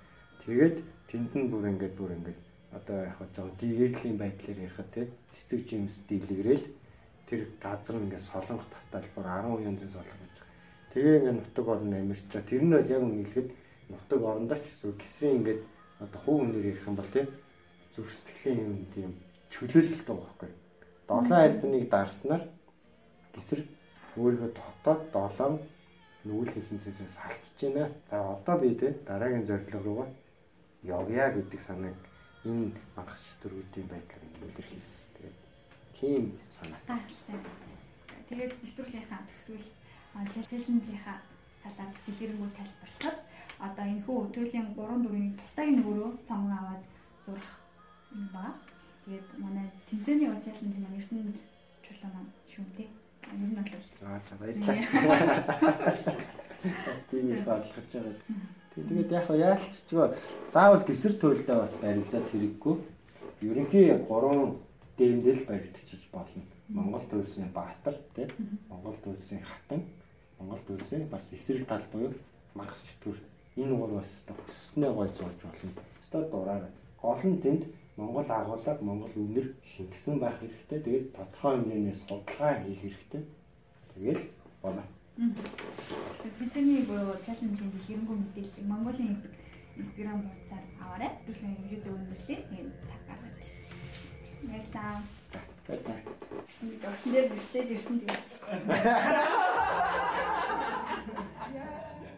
тэгээд тэнд нь бүр ингээд бүр ингээд одоо яг жоо дигэрлийн байдлаар ярихад тий цэцэг жимс дийлгэрэл тэр газар ингээд солонгот татал бүр 10 янзын солонгот гэж. Тэгээ ингээд нутаг орн амьарч чаа тэр нь бол яг үнэлэхэд нутаг орондоо ч эсвэл гисрийн ингээд одоо хувь хүнээр ярих юм бол тийм зүрх сэтгэлийн юм тийм чөлөөлөлт байхгүй. Долоон альбныг дарснаар гисэр өөрийнхөө дотоод долоон нүгэл хэлэнцээсээ салчиж байна. За одоо би тийм дараагийн зорилго руугаа явъя гэдэг санааг энэ мангас төрүүдийн байдлаар илэрхийлсэн. Тэгээд тийм санаатай. Тэгээд нэвтрүүлгийнхаа төсвөл челленжийнхаа талаар дэлгэрэнгүй тайлбарлахад одоо энэ хүү төлөлийн 3 4-ийн дуртайг нөгөөрөө сонгон аваад зурах юм ба. Тэгээд манай тэмцээний бас челленж маань Эрдэнэ чулуу маань шүү дээ. Ер нь бол Аа за баярлалаа. Бас тийм их бодлогож байгаа. Тэгээд яг яалч ч заавал гисэр туйлдаа бас баримтаад хэрэггүй. Ерөнхий 3 дэмдэл баригдчих болно. Монгол туйлсын Баатар тийм Монгол туйлсын Хатан Монгол туйлсын бас эсрэг тал буюу Магас чөтгөр энэ гурваас өснөө гой зурж болно. Өстө дураар гол нь тэнд Монгол агуулгад Монгол үнэр шингэсэн байх хэрэгтэй. Тэгээд тодорхой хэмжээний судалгаа хийх хэрэгтэй. Тэгээд болно. Бидний буюу чаленжийн дэлгэрэнгүй мэдээлэл Монголын Instagram хуудасаар аваарай. Өдрийн хэмжээтэй өндөрлөе. Тэгээд цаг гаргаж. Баярлалаа. Баярлалаа. Ингээд орсон дээр бичээд ирсэн тэгээд.